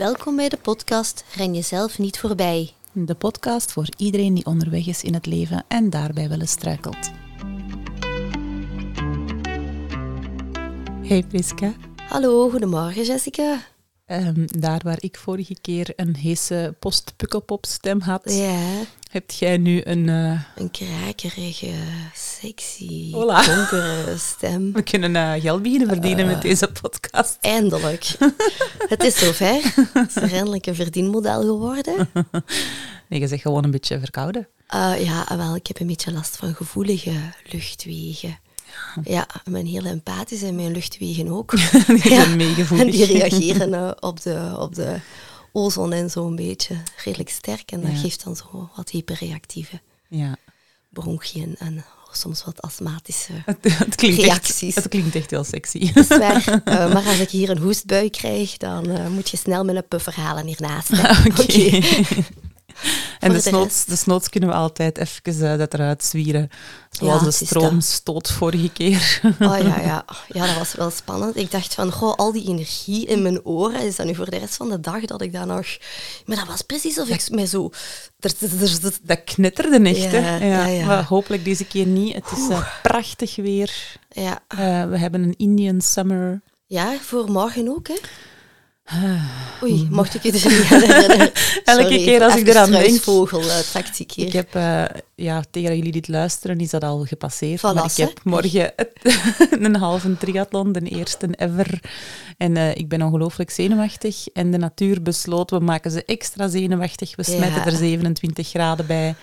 Welkom bij de podcast Ren jezelf niet voorbij. De podcast voor iedereen die onderweg is in het leven en daarbij wel eens struikelt. Hey Priska. Hallo, goedemorgen Jessica. Ehm, daar waar ik vorige keer een heese post-pukkelpop stem had, Ja, heb jij nu een... eh, een krakerige, sexy, Hola. donkere stem. we kunnen eh, geld beginnen verdienen met deze podcast. Eindelijk. Het is zover. Het is er eindelijk een verdienmodel geworden. Nee, je zegt gewoon een beetje verkouden. Eh, ja, wel, ik heb een beetje last van gevoelige luchtwegen. Ja, ik ben heel empathisch en mijn luchtwegen ook. Die Ja, meegevoelig. En die reageren eh, op, de, op de ozon en zo een beetje redelijk sterk. En dat Ja. geeft dan zo wat hyperreactieve Ja, bronchiën en soms wat astmatische het, klinkt reacties. echt, het klinkt echt heel sexy. Dat is waar. Eh, maar als ik hier een hoestbui krijg, dan eh, moet je snel met een puff halen hiernaast. hè. Oké. De de snoots, rest. de snoots kunnen we altijd even eh, dat eruit zwieren. Zoals Ja, de het is stroomstoot vorige keer. Oh ja, ja. ja, dat was wel spannend. Ik dacht van, goh, al die energie in mijn oren, is dat nu voor de rest van de dag dat ik dat nog... Maar dat was precies of ik mij zo... Dat knetterde echt, Ja, hè? ja, ja. Maar hopelijk deze keer niet. Het is eh, prachtig weer. Ja. Eh, we hebben een Indian summer. ja, voor morgen ook, hè. Oei, mocht ik er niet herinneren. Elke Sorry, keer als ik eraan denk. struisvogel, uh, tactiek hier. Ik heb, eh, ja, tegen jullie dit luisteren is dat al gepasseerd. Voilà, maar ik hè. heb morgen het- een halve triathlon, de eerste ever. En eh, ik ben ongelooflijk zenuwachtig. En de natuur besloot, we maken ze extra zenuwachtig. We Ja. smijten er 27 graden bij.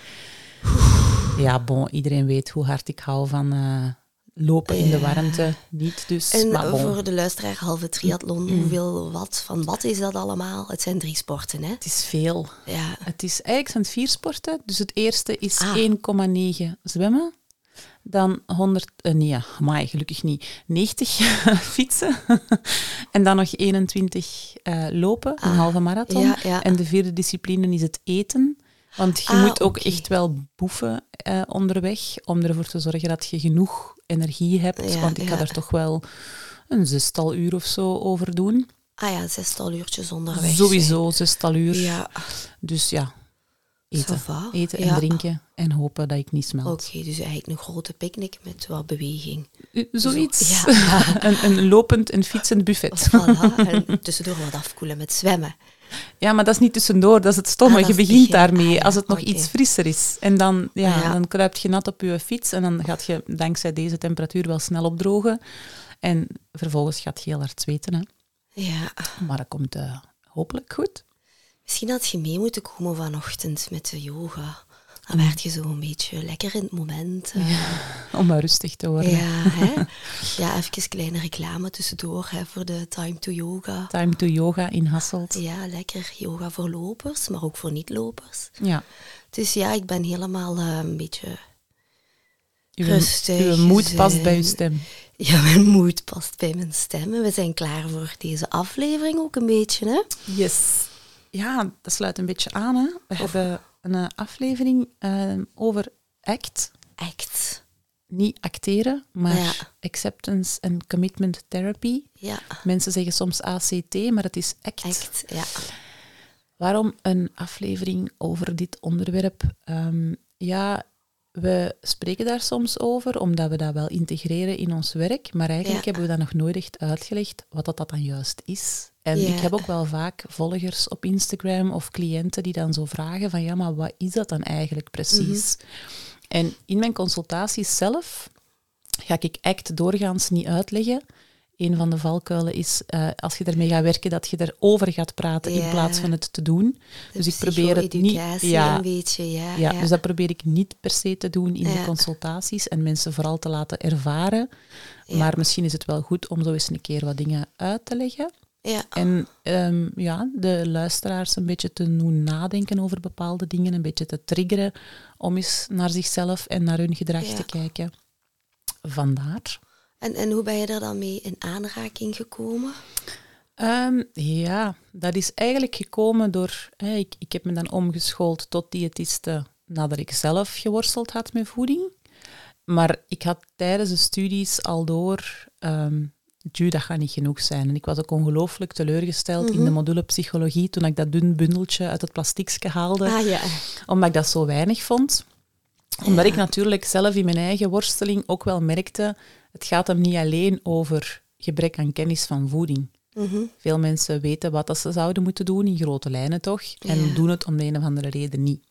Ja, bon, iedereen weet hoe hard ik hou van eh, lopen in de warmte. Niet dus, En maar bon. voor de luisteraar, halve triathlon, Mm. hoeveel wat van wat is dat allemaal? Het zijn drie sporten, hè? Het is veel. Ja, Het is eigenlijk zijn het vier sporten. Dus het eerste is Ah. 1,9 zwemmen. Dan 100, eh, nee, amai, gelukkig niet, 90 fietsen. en dan nog 21 eh, lopen, een Ah, halve marathon. ja, ja. En de vierde discipline is het eten. Want je Ah, moet ook echt wel boeven eh, onderweg om ervoor te zorgen dat je genoeg energie hebt. Ja, want ik ga ja. er toch wel een zestal uur of zo over doen. Ah ja, zestal uurtjes onderweg. Sowieso zestal uur. Ja, Dus ja, eten. Eten en Ja. drinken en hopen dat ik niet smelt. Oké, dus eigenlijk een grote picknick met wat beweging. Zoiets. Zo, ja. een, een lopend en fietsend buffet. Voilà. En tussendoor wat afkoelen met zwemmen. Ja, maar dat is niet tussendoor, dat is het stomme. Ah, je begint begin. daarmee Ah, ja, als het nog iets frisser is. En dan, ja, Ah, ja. dan kruipt je nat op je fiets en dan gaat je dankzij deze temperatuur wel snel opdrogen. En vervolgens gaat je heel hard zweten. Hè. Ja, Maar dat komt eh, hopelijk goed. misschien had je mee moeten komen vanochtend met de yoga. Dan werd je zo een beetje lekker in het moment. eh, Om maar rustig te worden. Ja, hè? ja, even kleine reclame tussendoor hè, voor de Time to Yoga. Time to yoga in Hasselt. Ja, lekker yoga voor lopers, maar ook voor niet-lopers. Ja. Dus ja, ik ben helemaal eh, een beetje... Uw, Rustig uw moed past bij uw stem. Ja, mijn moed past bij mijn stem. En we zijn klaar voor deze aflevering ook een beetje, hè? Yes. Ja, dat sluit een beetje aan. Hè. We hebben een eh, aflevering eh, over ACT. Act. Niet acteren, maar Ja. Acceptance and Commitment Therapy. Ja, Mensen zeggen soms ACT, maar het is ACT. act. Ja. Waarom een aflevering over dit onderwerp? Ehm, ja, we spreken daar soms over, omdat we dat wel integreren in ons werk, maar eigenlijk Ja. hebben we dat nog nooit echt uitgelegd wat dat, dat dan juist is. En Ja. ik heb ook wel vaak volgers op Instagram of cliënten die dan zo vragen van ja, maar wat is dat dan eigenlijk precies? Mhm. En in mijn consultaties zelf ga ik ACT doorgaans niet uitleggen. Een van de valkuilen is, eh, als je ermee gaat werken, dat je erover gaat praten in plaats van het te doen. De dus ik probeer het niet... Ja, een beetje, ja. ja, dus dat probeer ik niet per se te doen in de consultaties en mensen vooral te laten ervaren. Maar misschien is het wel goed om zo eens een keer wat dingen uit te leggen. Ja. En ehm, ja, de luisteraars een beetje te doen nadenken over bepaalde dingen, een beetje te triggeren om eens naar zichzelf en naar hun gedrag Ja. te kijken. Vandaar. En, en hoe ben je er dan mee in aanraking gekomen? Ehm, ja, dat is eigenlijk gekomen door... Hè, ik, ik heb me dan omgeschoold tot diëtiste nadat ik zelf geworsteld had met voeding. Maar ik had tijdens de studies al door... ehm, Ju, dat gaat niet genoeg zijn. En ik was ook ongelooflijk teleurgesteld in de module psychologie toen ik dat dun bundeltje uit het plastiekje haalde. Ah ja. Omdat ik dat zo weinig vond. Omdat ik natuurlijk zelf in mijn eigen worsteling ook wel merkte, het gaat hem niet alleen over gebrek aan kennis van voeding. Mhm. Veel mensen weten wat dat ze zouden moeten doen, in grote lijnen toch, en Ja. doen het om de een of andere reden niet.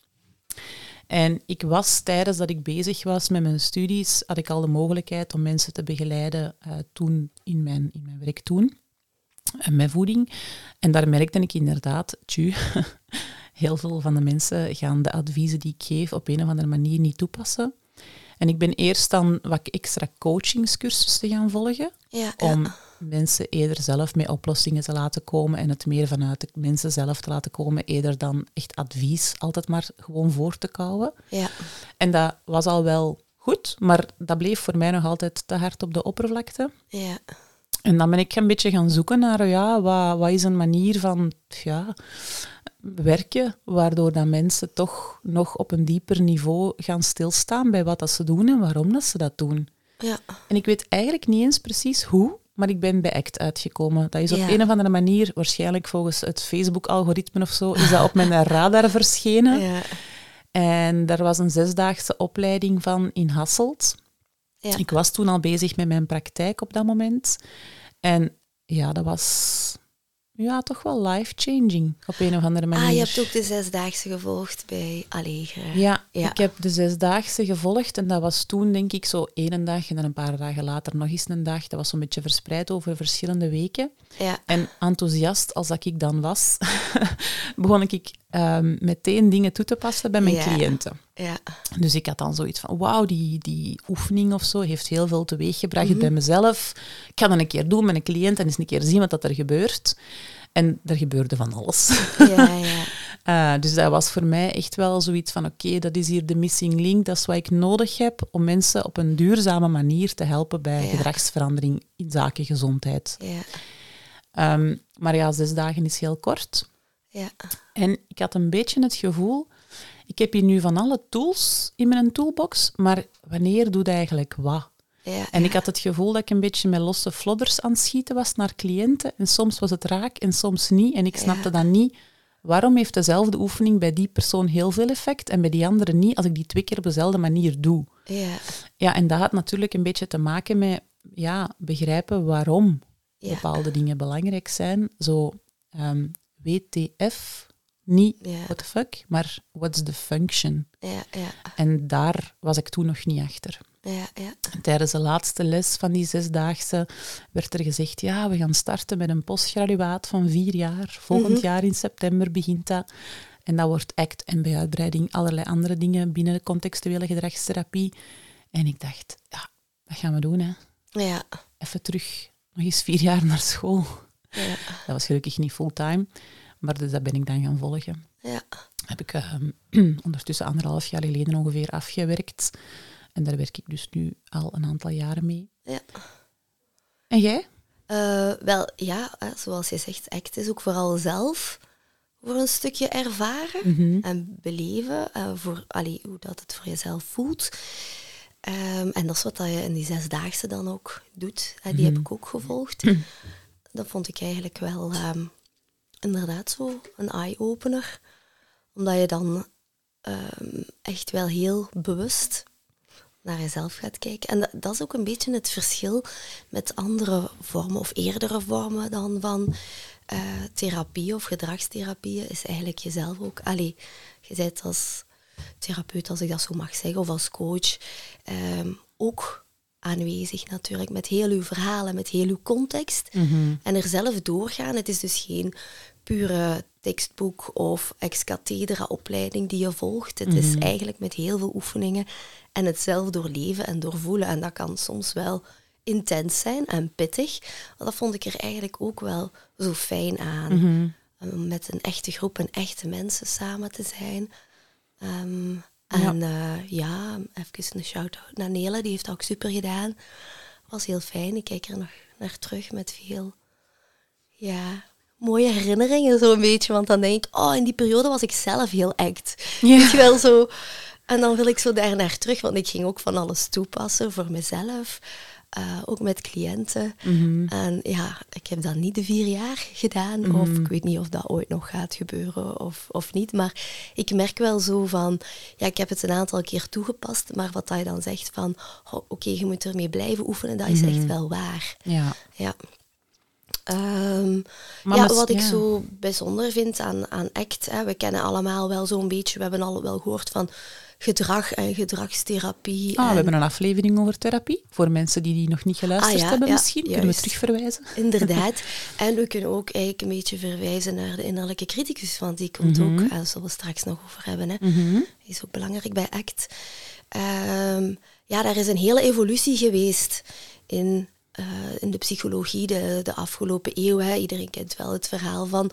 En ik was tijdens dat ik bezig was met mijn studies, had ik al de mogelijkheid om mensen te begeleiden eh, toen in mijn, in mijn werk toen, eh, met voeding. En daar merkte ik inderdaad, tju, heel veel van de mensen gaan de adviezen die ik geef op een of andere manier niet toepassen. En ik ben eerst dan wat extra coachingscursussen gaan volgen Ja, om ja. Mensen eerder zelf met oplossingen te laten komen en het meer vanuit de mensen zelf te laten komen, eerder dan echt advies altijd maar gewoon voor te kouwen. ja. En dat was al wel goed, maar dat bleef voor mij nog altijd te hard op de oppervlakte. ja. En dan ben ik een beetje gaan zoeken naar, ja, wat, wat is een manier van ja, werken, waardoor dat mensen toch nog op een dieper niveau gaan stilstaan bij wat dat ze doen en waarom dat ze dat doen. ja. En ik weet eigenlijk niet eens precies hoe, maar ik ben bij ACT uitgekomen. Dat is op Ja. een of andere manier, waarschijnlijk volgens het Facebook-algoritme of zo, is dat op mijn radar verschenen. ja. En daar was een zesdaagse opleiding van in Hasselt. Ja. Ik was toen al bezig met mijn praktijk op dat moment. En ja, dat was ja, toch wel life-changing op een of andere manier. Ah, je hebt ook de zesdaagse gevolgd bij Allegre. Ja, Ja. ik heb de zesdaagse gevolgd en dat was toen denk ik zo één dag en dan een paar dagen later nog eens een dag. Dat was zo'n beetje verspreid over verschillende weken. Ja. En enthousiast als dat ik dan was, begon ik ehm, meteen dingen toe te passen bij mijn Ja. cliënten. Ja. Dus ik had dan zoiets van, wauw, die, die oefening of zo heeft heel veel teweeggebracht Mhm. bij mezelf. Ik ga dat een keer doen met een cliënt en eens een keer zien wat dat er gebeurt. En er gebeurde van alles. Ja, ja. Eh, dus dat was voor mij echt wel zoiets van, oké, dat is hier de missing link. Dat is wat ik nodig heb om mensen op een duurzame manier te helpen bij Ja. gedragsverandering in zaken gezondheid. Ja. Ehm, maar ja, zes dagen is heel kort. Ja. En ik had een beetje het gevoel, ik heb hier nu van alle tools in mijn toolbox, maar wanneer doe je eigenlijk wat? Ja. En ik had het gevoel dat ik een beetje met losse flodders aan het schieten was naar cliënten. En soms was het raak en soms niet. En ik snapte dan niet, waarom heeft dezelfde oefening bij die persoon heel veel effect en bij die andere niet, als ik die twee keer op dezelfde manier doe? Ja. Ja, en dat had natuurlijk een beetje te maken met ja, begrijpen waarom Ja. bepaalde dingen belangrijk zijn. Zo ehm, WTF, niet Ja. what the fuck, maar what's the function? Ja. Ja. En daar was ik toen nog niet achter. Ja. Ja. En tijdens de laatste les van die zesdaagse werd er gezegd, ja, we gaan starten met een postgraduaat van vier jaar. Volgend Mhm. jaar in september begint dat. En dat wordt ACT en bij uitbreiding allerlei andere dingen binnen de contextuele gedragstherapie. En ik dacht, ja, wat gaan we doen, hè? Ja. Even terug, nog eens vier jaar naar school. Ja. Dat was gelukkig niet fulltime, maar dus dat ben ik dan gaan volgen. Ja. Heb ik ehm, ondertussen anderhalf jaar geleden ongeveer afgewerkt. En daar werk ik dus nu al een aantal jaren mee. Ja. En jij? Eh, wel, ja, zoals je zegt, act is ook vooral zelf voor een stukje ervaren Mhm. en beleven, eh, voor allee, hoe dat het voor jezelf voelt. Ehm, en dat is wat dat je in die zesdaagse dan ook doet. Hè, die heb ik ook gevolgd. Dat vond ik eigenlijk wel ehm, inderdaad zo een eye-opener. Omdat je dan ehm, echt wel heel bewust naar jezelf gaat kijken. En dat, is ook een beetje het verschil met andere vormen of eerdere vormen dan van eh, therapie of gedragstherapie. Is eigenlijk jezelf ook. Allee, je bent als therapeut, als ik dat zo mag zeggen, of als coach, ehm, ook aanwezig natuurlijk met heel uw verhalen, met heel uw context. En er zelf doorgaan. Het is dus geen pure tekstboek of ex-cathedra opleiding die je volgt. Het is eigenlijk met heel veel oefeningen en het zelf doorleven en doorvoelen. En dat kan soms wel intens zijn en pittig. Maar dat vond ik er eigenlijk ook wel zo fijn aan. Om met een echte groep en echte mensen samen te zijn. Ehm, en ja. ja, even een shout-out naar Nele, die heeft dat ook super gedaan. Was heel fijn. Ik kijk er nog naar terug met veel ja, mooie herinneringen, zo'n beetje. Want dan denk ik, oh, in die periode was ik zelf heel act. Ja. Weet je wel, zo... En dan wil ik zo daar naar terug, want ik ging ook van alles toepassen voor mezelf. Eh, ook met cliënten. Mhm. En ja, ik heb dat niet de vier jaar gedaan. Mhm. Of ik weet niet of dat ooit nog gaat gebeuren of, of niet. Maar ik merk wel zo van, ja, ik heb het een aantal keer toegepast. Maar wat dat je dan zegt van, oh, oké, je moet ermee blijven oefenen, dat is echt Mhm. wel waar. Ja. Ja. Ehm, ja, wat ik ja. zo bijzonder vind aan, aan ACT, hè, we kennen allemaal wel zo'n beetje, we hebben al wel gehoord van gedrag en gedragstherapie. Ah, en we hebben een aflevering over therapie. Voor mensen die die nog niet geluisterd Ah, ja, hebben ja, misschien, kunnen we terugverwijzen. Inderdaad. En we kunnen ook eigenlijk een beetje verwijzen naar de innerlijke criticus, want die komt Mhm. ook, en daar zullen we straks nog over hebben, hè. Mhm. Is ook belangrijk bij ACT. Ehm, ja, daar is een hele evolutie geweest in, eh, in de psychologie de, de afgelopen eeuw. Hè. Iedereen kent wel het verhaal van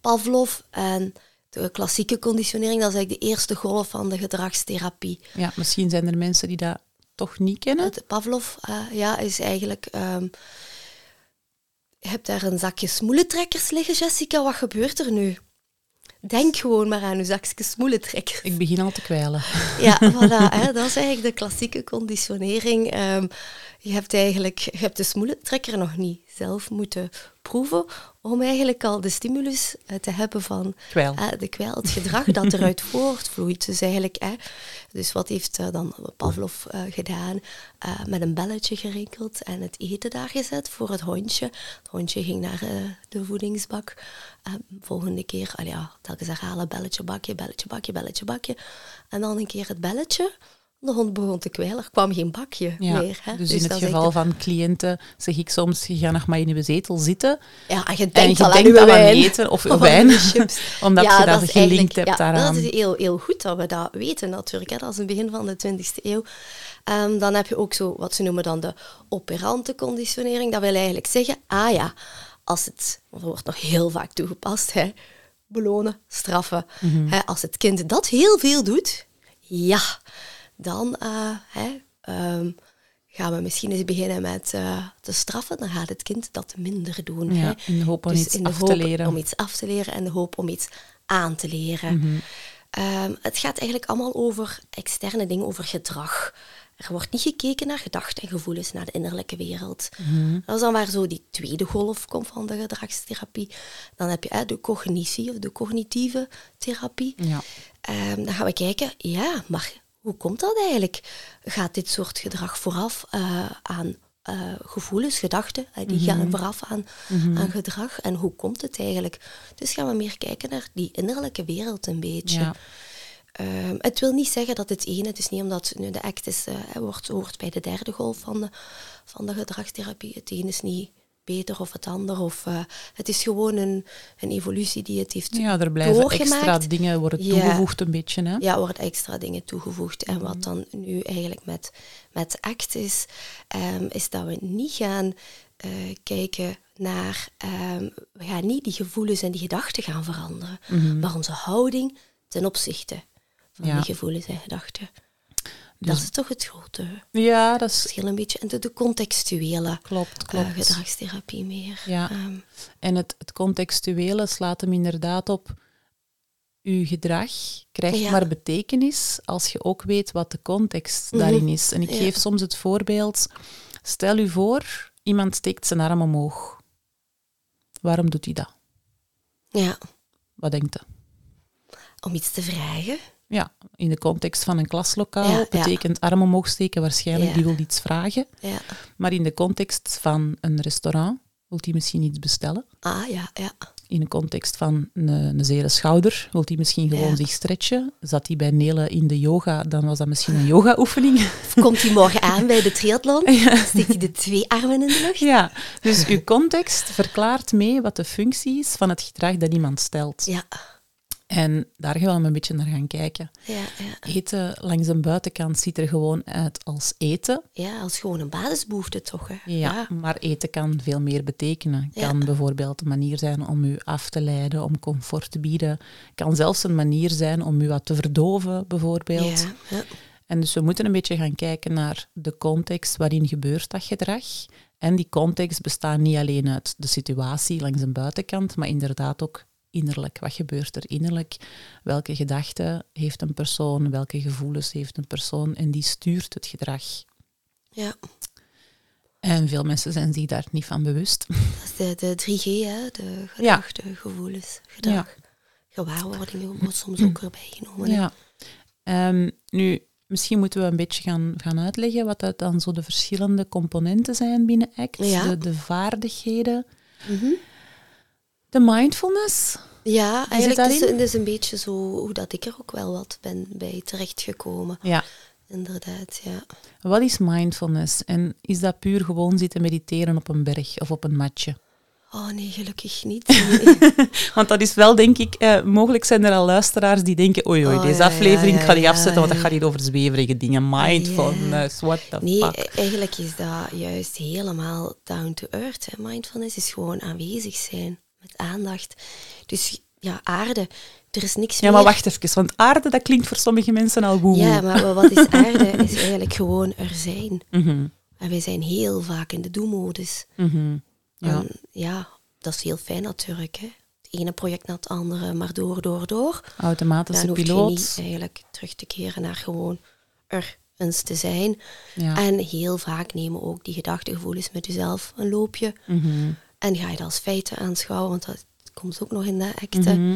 Pavlov en de klassieke conditionering. Dat is eigenlijk de eerste golf van de gedragstherapie. Ja, misschien zijn er mensen die dat toch niet kennen. Het Pavlov eh, ja, is eigenlijk... ehm, je hebt daar een zakje smoelentrekkers liggen, Jessica. Wat gebeurt er nu? Denk gewoon maar aan uw zakje smoelentrekkers. Ik begin al te kwijlen. Ja, voilà, hè, dat is eigenlijk de klassieke conditionering. Ehm, je hebt eigenlijk je hebt de smoelentrekker nog niet zelf moeten proeven om eigenlijk al de stimulus eh, te hebben van Kwijl. eh, de kwijl, het gedrag dat eruit voortvloeit. Dus eigenlijk, hè, dus wat heeft eh, dan Pavlov gedaan? Met een belletje gerinkeld en het eten daar gezet voor het hondje. Het hondje ging naar de voedingsbak. Volgende keer, al ja, telkens herhalen, belletje, bakje, belletje, bakje, belletje, bakje. En dan een keer het belletje. De hond begon te kwijlen, er kwam geen bakje Ja, meer. Hè. dus, dat in het geval echt van cliënten zeg ik soms, je gaat nog maar in je zetel zitten Ja, en je en denkt je al aan denkt eten of Of aan wijn, omdat Ja, je dat, is gelinkt hebt ja, daaraan. Dat is heel, heel goed dat we dat weten natuurlijk. Hè. Dat is het begin van de 20e eeuw. Ehm, dan heb je ook zo wat ze noemen dan de operante conditionering. Dat wil eigenlijk zeggen, ah ja, als het, dat wordt nog heel vaak toegepast, hè, belonen, straffen. Mhm. Hè, als het kind dat heel veel doet, ja, dan eh, ehm, gaan we misschien eens beginnen met eh, te straffen. Dan gaat het kind dat minder doen. Ja, in de hoop om Dus iets in de af hoop te leren. om iets af te leren en de hoop om iets aan te leren. Mhm. Ehm, het gaat eigenlijk allemaal over externe dingen, over gedrag. Er wordt niet gekeken naar gedachten en gevoelens, naar de innerlijke wereld. Mhm. Dat is dan waar zo die tweede golf komt van de gedragstherapie. Dan heb je de cognitie of de cognitieve therapie. Ja. Ehm, dan gaan we kijken, ja, maar hoe komt dat eigenlijk? Gaat dit soort gedrag vooraf eh, aan eh, gevoelens, gedachten? eh, die gaan vooraf aan, aan gedrag. En hoe komt het eigenlijk? Dus gaan we meer kijken naar die innerlijke wereld een beetje. Ja. Ehm, het wil niet zeggen dat het ene, het is niet omdat nu de act is, eh, wordt, hoort bij de derde golf van de, van de gedragstherapie. Het ene is niet beter of het ander. Of, eh, het is gewoon een, een evolutie die het heeft ja, er blijven doorgemaakt. extra dingen worden Ja. toegevoegd een beetje. Hè? Ja, er worden extra dingen toegevoegd. En Mhm. wat dan nu eigenlijk met, met ACT is, ehm, is dat we niet gaan eh, kijken naar... ehm, we gaan niet die gevoelens en die gedachten gaan veranderen, maar onze houding ten opzichte van Mhm. Ja. die gevoelens en gedachten. Dat is toch het grote Ja, dat is... verschil een beetje. En de, de contextuele Klopt, eh, klopt. gedragstherapie meer. Ja. Ehm, En het, het contextuele slaat hem inderdaad op. Uw gedrag krijgt Ja. maar betekenis als je ook weet wat de context Mhm. daarin is. En ik Ja. geef soms het voorbeeld: stel u voor, iemand steekt zijn arm omhoog. Waarom doet hij dat? ja, Wat denkt hij? om iets te vragen. Ja, in de context van een klaslokaal Ja, ja. betekent arm omhoog steken waarschijnlijk Ja. die wil iets vragen. Ja. Maar in de context van een restaurant wil hij misschien iets bestellen. Ah, ja, ja. In de context van een, een zere schouder wil hij misschien gewoon zich stretchen. Zat hij bij Nele in de yoga, dan was dat misschien een yoga-oefening. Of komt hij morgen aan bij de triathlon? Steekt hij de twee armen in de lucht? ja, dus uw context verklaart mee wat de functie is van het gedrag dat iemand stelt. Ja, En daar gaan we een beetje naar gaan kijken. ja, ja. Eten langs een buitenkant ziet er gewoon uit als eten. Ja, als gewoon een basisbehoefte toch, hè? Ja, maar eten kan veel meer betekenen. Ja. Kan bijvoorbeeld een manier zijn om u af te leiden, om comfort te bieden. Kan zelfs een manier zijn om u wat te verdoven, bijvoorbeeld. Ja, ja. En dus we moeten een beetje gaan kijken naar de context waarin gebeurt dat gedrag. En die context bestaat niet alleen uit de situatie langs een buitenkant, maar inderdaad ook innerlijk. Wat gebeurt er innerlijk? Welke gedachten heeft een persoon? Welke gevoelens heeft een persoon? En die stuurt het gedrag. ja. En veel mensen zijn zich daar niet van bewust. Dat is de, de 3G, hè? de gedachten, gevoelens, gedrag. Gewaarwordingen wordt soms ook erbij genomen. Ja. Ehm, nu, misschien moeten we een beetje gaan, gaan uitleggen wat dat dan zo de verschillende componenten zijn binnen ACT. Ja. De, de vaardigheden. Mhm. De mindfulness. Ja, eigenlijk is het is een beetje zo hoe dat ik er ook wel wat ben bij terechtgekomen. Ja. Inderdaad, ja. Wat is mindfulness? En is dat puur gewoon zitten mediteren op een berg of op een matje? Oh nee, gelukkig niet. Nee. Want dat is wel, denk ik, eh, mogelijk zijn er al luisteraars die denken oei, oei, Oh, deze ja, aflevering ja, ik ga die ja, afzetten, want dat ja. gaat hier over zweverige dingen. Mindfulness, what the Nee, fuck. e- eigenlijk is dat juist helemaal down to earth. Hè. Mindfulness is gewoon aanwezig zijn met aandacht. Dus ja, aarde. Er is niks Ja, meer. maar wacht even, want aarde, dat klinkt voor sommige mensen al woe Ja, maar wat is aarde? Is eigenlijk gewoon er zijn. Mhm, En wij zijn heel vaak in de do-modus. mhm. Ja. En ja, dat is heel fijn natuurlijk. Hè. Het ene project na het andere, maar door, door, door. Automatische Dan hoef je piloot. niet eigenlijk terug te keren naar gewoon er eens te zijn. Ja. En heel vaak nemen ook die gedachtegevoelens met jezelf een loopje. Mhm, En ga je dat als feiten aanschouwen, want dat komt ook nog in de acte. mhm.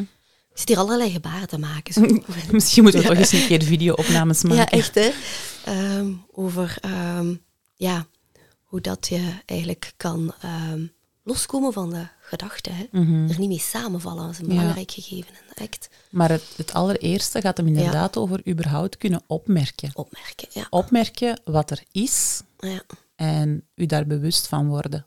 Ik zit hier allerlei gebaren te maken. zo. Misschien moeten we toch eens een keer video-opnames maken. ja, echt hè. Ehm, over ehm, ja, hoe dat je eigenlijk kan ehm, loskomen van de gedachten. Hè. Mhm. Er niet mee samenvallen, dat is een Ja. belangrijk gegeven in de act. Maar het, het allereerste gaat hem inderdaad over überhaupt kunnen opmerken. Opmerken, ja. Opmerken wat er is ja. en u daar bewust van worden.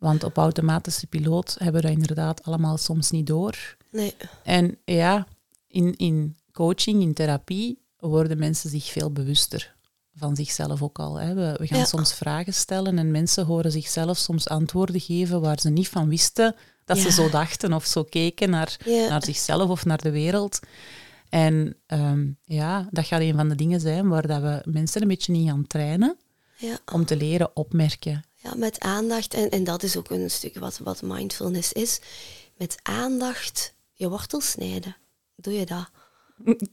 Want op automatische piloot hebben we dat inderdaad allemaal soms niet door. Nee, En ja, in, in coaching, in therapie, worden mensen zich veel bewuster van zichzelf ook al. Hè. We, we gaan Ja. soms vragen stellen en mensen horen zichzelf soms antwoorden geven waar ze niet van wisten dat ze zo dachten of zo keken naar, Ja. naar zichzelf of naar de wereld. En ehm, ja, dat gaat een van de dingen zijn waar dat we mensen een beetje in gaan trainen ja. om te leren opmerken. Ja, met aandacht. En, en dat is ook een stuk wat, wat mindfulness is. Met aandacht je wortel snijden. Doe je dat?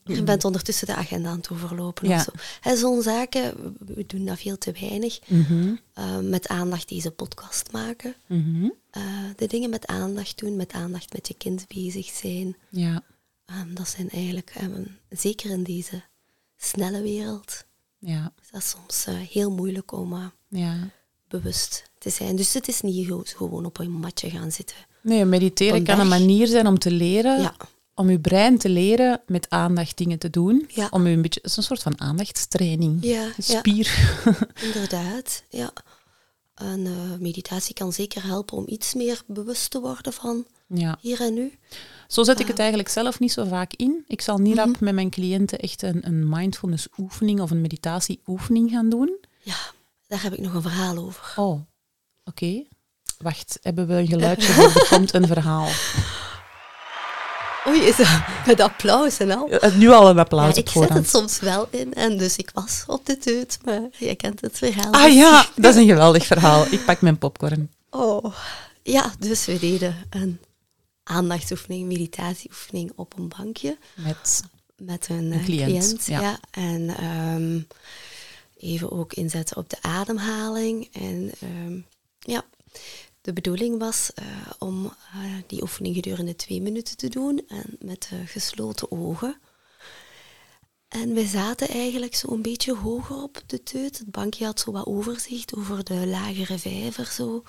Je bent ondertussen de agenda aan het overlopen Ja. of zo. Zo'n zaken, we- doen dat veel te weinig. Mhm, Eh, met aandacht deze podcast maken. mhm. Eh, de dingen met aandacht doen, met aandacht met je kind bezig zijn. Ja, Ehm, dat zijn eigenlijk, ehm, zeker in deze snelle wereld, ja, is dat soms eh, heel moeilijk om ja. Bewust te zijn. Dus het is niet gewoon op een matje gaan zitten. Nee, mediteren kan een manier zijn om te leren, Ja. om je brein te leren met aandacht dingen te doen. Ja. Om je een beetje, het is een soort van aandachtstraining. Ja, Een ja. spier. Inderdaad, ja. En eh, meditatie kan zeker helpen om iets meer bewust te worden van Ja. hier en nu. Zo zet ik Ah. het eigenlijk zelf niet zo vaak in. Ik zal niet Mhm. met mijn cliënten echt een, een mindfulness oefening of een meditatie oefening gaan doen. Ja, daar heb ik nog een verhaal over. Oh, oké. Wacht, hebben we een geluidje er komt een verhaal. Oei, is dat met applaus en al? Eh, Nu al een applaus Ja, ik zet het soms wel in en dus ik was op de teut, maar jij kent het verhaal. Ah ja, dat is een geweldig verhaal. Ik pak mijn popcorn. Oh. Ja, dus we deden een aandachtsoefening, meditatieoefening op een bankje Met met een, Een eh, cliënt, cliënt. ja. ja. En ehm, even ook inzetten op de ademhaling. En ehm, ja, de bedoeling was eh, om eh, die oefening gedurende twee minuten te doen en met gesloten ogen. En we zaten eigenlijk zo een beetje hoger op de teut. Het bankje had zo wat overzicht over de lagere vijver zo.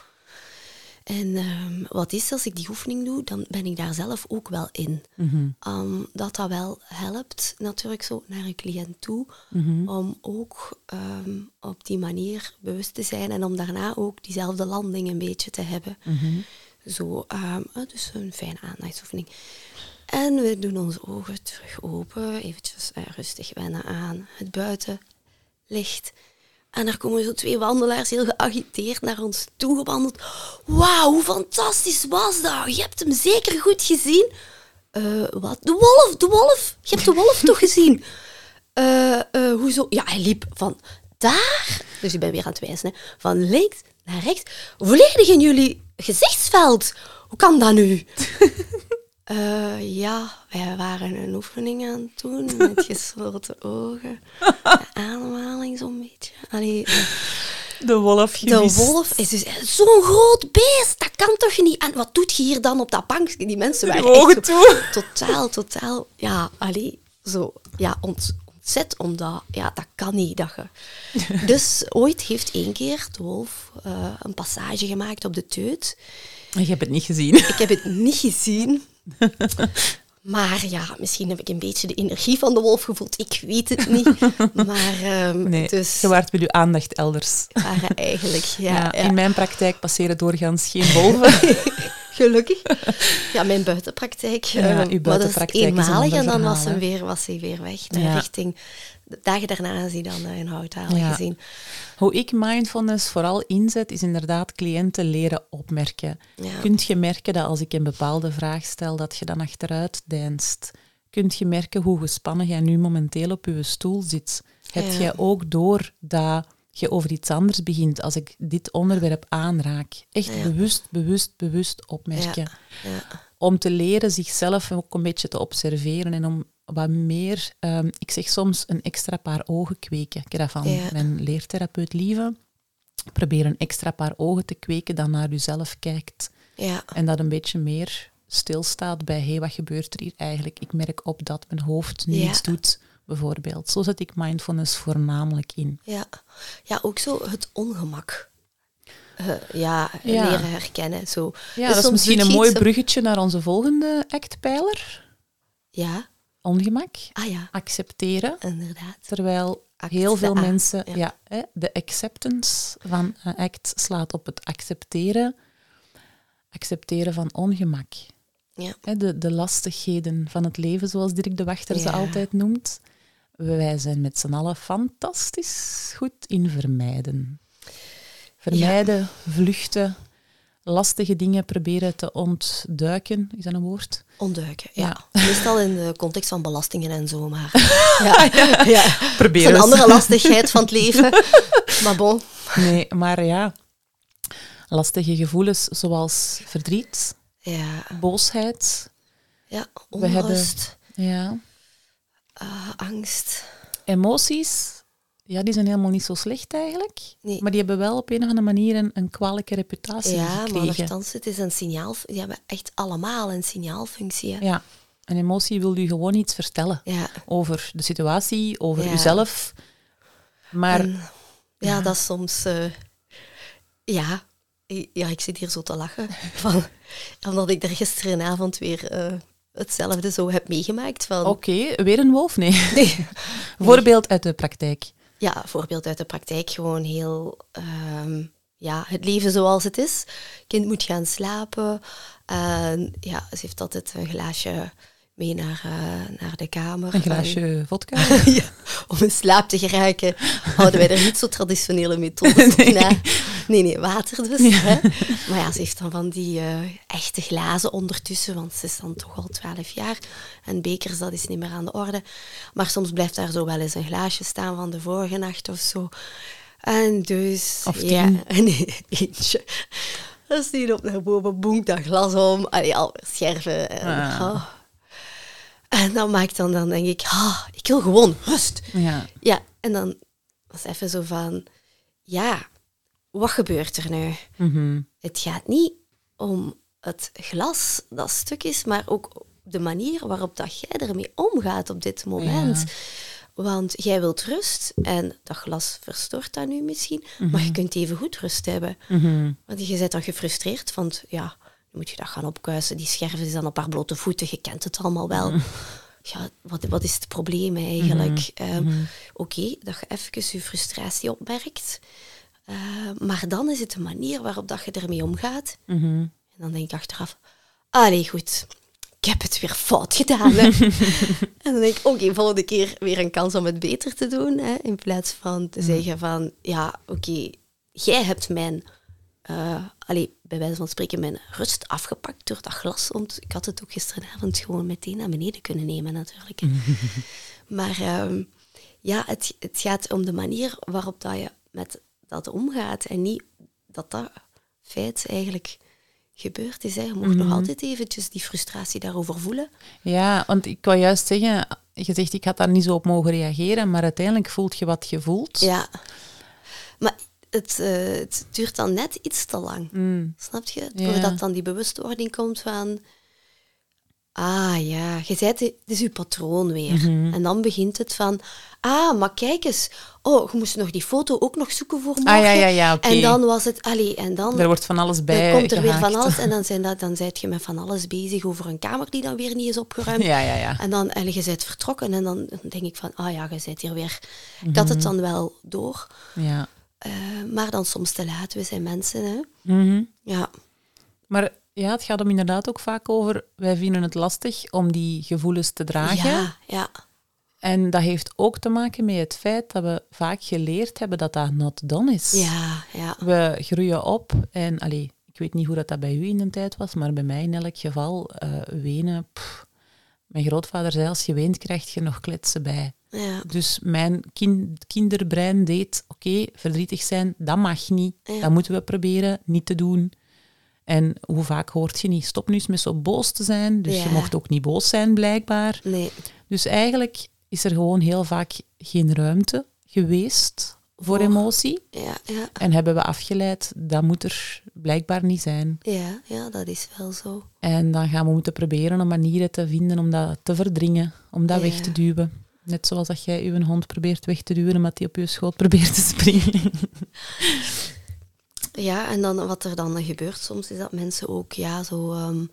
En ehm, wat is als ik die oefening doe, dan ben ik daar zelf ook wel in. Um, dat dat wel helpt, natuurlijk zo naar een cliënt toe, mhm. om ook ehm, op die manier bewust te zijn en om daarna ook diezelfde landing een beetje te hebben. Mhm. Zo, ehm, eh, dus een fijne aandachtsoefening. En we doen onze ogen terug open, eventjes eh, rustig wennen aan het buitenlicht. En er komen zo twee wandelaars heel geagiteerd naar ons toe gewandeld. Wauw, hoe fantastisch was dat? Je hebt hem zeker goed gezien. Eh, wat? De wolf, de wolf. Je hebt de wolf toch gezien? Eh, eh, hoezo? Ja, hij liep van daar, dus ik ben weer aan het wijzen, hè, van links naar rechts, volledig in jullie gezichtsveld. Hoe kan dat nu? Eh, ja, wij waren een oefening aan het doen met gesloten ogen. De ademhaling zo'n beetje. Allee, eh, De wolf De wolf is dus zo'n groot beest, dat kan toch niet? En wat doet je hier dan op dat bankje? Die mensen waren echt zo totaal, totaal, ja, allee, zo, ja, ont, ontzet, omdat, ja, dat kan niet. Dat je... Dus ooit heeft één keer de wolf eh, een passage gemaakt op de teut. Je hebt het niet gezien. Ik heb het niet gezien. Maar ja, misschien heb ik een beetje de energie van de wolf gevoeld. Ik weet het niet. Maar Nee, dus je waart met je aandacht elders. waren eigenlijk, ja, Ja, ja. In mijn praktijk passeren doorgaans geen wolven. gelukkig. Ja, mijn buitenpraktijk. Ja, eh, uw maar dat is buitenpraktijk is een eenmalig en dan was, hem weer, was hij weer weg. Naar Ja. richting, de dagen daarna is hij dan eh, in Houthalen Ja. gezien. Hoe ik mindfulness vooral inzet, is inderdaad cliënten leren opmerken. Kunt je merken dat als ik een bepaalde vraag stel, dat je dan achteruit deinst? Kunt je merken hoe gespannen jij nu momenteel op je stoel zit? Heb jij ook door dat je over iets anders begint als ik dit onderwerp aanraak? Echt Ja. bewust, bewust, bewust opmerken. Ja. om te leren zichzelf ook een beetje te observeren en om wat meer, ehm, ik zeg soms een extra paar ogen kweken. Ik heb dat van mijn leertherapeut Lieve. Probeer een extra paar ogen te kweken dat naar jezelf kijkt. Ja. En dat een beetje meer stilstaat bij, hé, wat gebeurt er hier eigenlijk? Ik merk op dat mijn hoofd nu Ja. iets doet, bijvoorbeeld. Zo zet ik mindfulness voornamelijk in. Ja. ja, ook zo het ongemak. Eh, ja, Ja. leren herkennen. Zo. Ja, Dus dat is misschien een mooi bruggetje naar onze volgende actpijler. Ja, Ongemak. ah ja, Accepteren. inderdaad. Terwijl Act, heel veel A, mensen, ja. ja. hè, de acceptance van een act slaat op het accepteren, accepteren van ongemak. Ja. Hè, de, de lastigheden van het leven, zoals Dirk de Wachter ze altijd noemt. Wij zijn met z'n allen fantastisch goed in vermijden. Vermijden, vluchten, lastige dingen proberen te ontduiken, is dat een woord? Ontduiken, ja. Ja. Meestal in de context van belastingen en zo, maar... Ja, ja. Dat Probeer is een andere lastigheid van het leven. Maar bon. Nee, maar ja, lastige gevoelens zoals verdriet, Ja, boosheid, ja We hebben- onrust, ja, eh, angst. emoties. Ja, die zijn helemaal niet zo slecht eigenlijk. Nee. Maar die hebben wel op een of andere manier een, een kwalijke reputatie Ja, maar gekregen. nogthans, het is een signaal... Die hebben echt allemaal een signaalfunctie. hè. Ja, een emotie wil u gewoon iets vertellen Ja. over de situatie, over Ja. uzelf. Maar En, ja, dat is soms... eh, ja, ja, ik zit hier zo te lachen. Van, omdat ik er gisterenavond weer eh, hetzelfde zo heb meegemaakt. Van, oké, weer een wolf? Nee. nee, Voorbeeld uit de praktijk. Ja, voorbeeld uit de praktijk. Gewoon heel... ehm, ja, het leven zoals het is. kind moet gaan slapen. En ja, ze heeft altijd een glaasje mee naar, eh, naar de kamer. Een glaasje vodka. En- ja, om in slaap te geraken houden wij er niet zo traditionele methodes op na. Nee, nee, water dus. Hè. Maar ja, ze heeft dan van die eh, echte glazen ondertussen, want ze is dan toch al twaalf jaar. En bekers, dat is niet meer aan de orde. Maar soms blijft daar zo wel eens een glaasje staan van de vorige nacht of zo. En dus... Of ja, nee, eentje. Dan zie je op naar boven, boenk dat glas om. Allee, al scherven. En, Ah. oh. En dan maak ik dan, dan denk ik, ah, ik wil gewoon rust. Ja. Ja, en dan was even zo van, ja, wat gebeurt er nu? Mhm. Het gaat niet om het glas dat stuk is, maar ook de manier waarop dat jij ermee omgaat op dit moment. Want jij wilt rust en dat glas verstoort dat nu misschien, maar je kunt even goed rust hebben. Mhm. Want je bent dan gefrustreerd, want ja, nu moet je dat gaan opkuisen. Die scherven is dan op haar blote voeten, je kent het allemaal wel. Ja, wat, wat is het probleem eigenlijk? Ehm, Oké, dat je even je frustratie opmerkt. Eh, maar dan is het de manier waarop dat je ermee omgaat. Mhm. En dan denk ik achteraf, allee goed, ik heb het weer fout gedaan. Hè. en dan denk ik, oké, volgende keer weer een kans om het beter te doen. Hè, in plaats van te zeggen van, ja, oké, jij hebt mijn, eh allee, bij wijze van spreken, mijn rust afgepakt door dat glas. Want ik had het ook gisteravond gewoon meteen naar beneden kunnen nemen natuurlijk. maar ehm, ja, het, het gaat om de manier waarop dat je met dat omgaat. En niet dat dat feit eigenlijk gebeurd is. Hè. Je moet nog altijd eventjes die frustratie daarover voelen. Ja, want ik wou juist zeggen, je zegt ik had daar niet zo op mogen reageren, maar uiteindelijk voelt je wat je voelt. Ja. Maar het, eh, het duurt dan net iets te lang. Mm. Snap je? Ja. Doordat dan die bewustwording komt van... Ah ja, je bent, het is je patroon weer. Mhm. En dan begint het van... Ah, maar kijk eens. Oh, je moest nog die foto ook nog zoeken voor morgen. Ah ja, ja, ja, oké. En dan was het... Allee, en dan... Er wordt van alles bij Dan komt er weer van alles en dan, zijn dat, dan zijt je met van alles bezig over een kamer die dan weer niet is opgeruimd. Ja, ja, ja. En dan, en je bent vertrokken en dan denk ik van, ah ja, je bent hier weer. Ik had het dan wel door, ja. Eh, maar dan soms te laat. We zijn mensen, hè. Mhm. Ja, Maar ja, het gaat hem inderdaad ook vaak over, wij vinden het lastig om die gevoelens te dragen. ja, ja, En dat heeft ook te maken met het feit dat we vaak geleerd hebben dat dat not done is. ja, ja. We groeien op en, allee, ik weet niet hoe dat, dat bij u in de tijd was, maar bij mij in elk geval, eh, wenen. pff. mijn grootvader zei, als je weent, krijg je nog kletsen bij. Ja. Dus mijn kin- kinderbrein deed, oké, verdrietig zijn, dat mag niet. Ja. Dat moeten we proberen niet te doen. En hoe vaak hoort je niet, stop nu eens met zo boos te zijn. Dus je mocht ook niet boos zijn, blijkbaar. Nee, Dus eigenlijk is er gewoon heel vaak geen ruimte geweest voor emotie. ja, ja, En hebben we afgeleid, dat moet er blijkbaar niet zijn. ja, ja, dat is wel zo. En dan gaan we moeten proberen om manieren te vinden om dat te verdringen, om dat Ja. weg te duwen. Net zoals dat jij uw hond probeert weg te duwen, omdat hij op je schoot probeert te springen. Ja, en dan wat er dan gebeurt soms is dat mensen ook ja, zo ehm,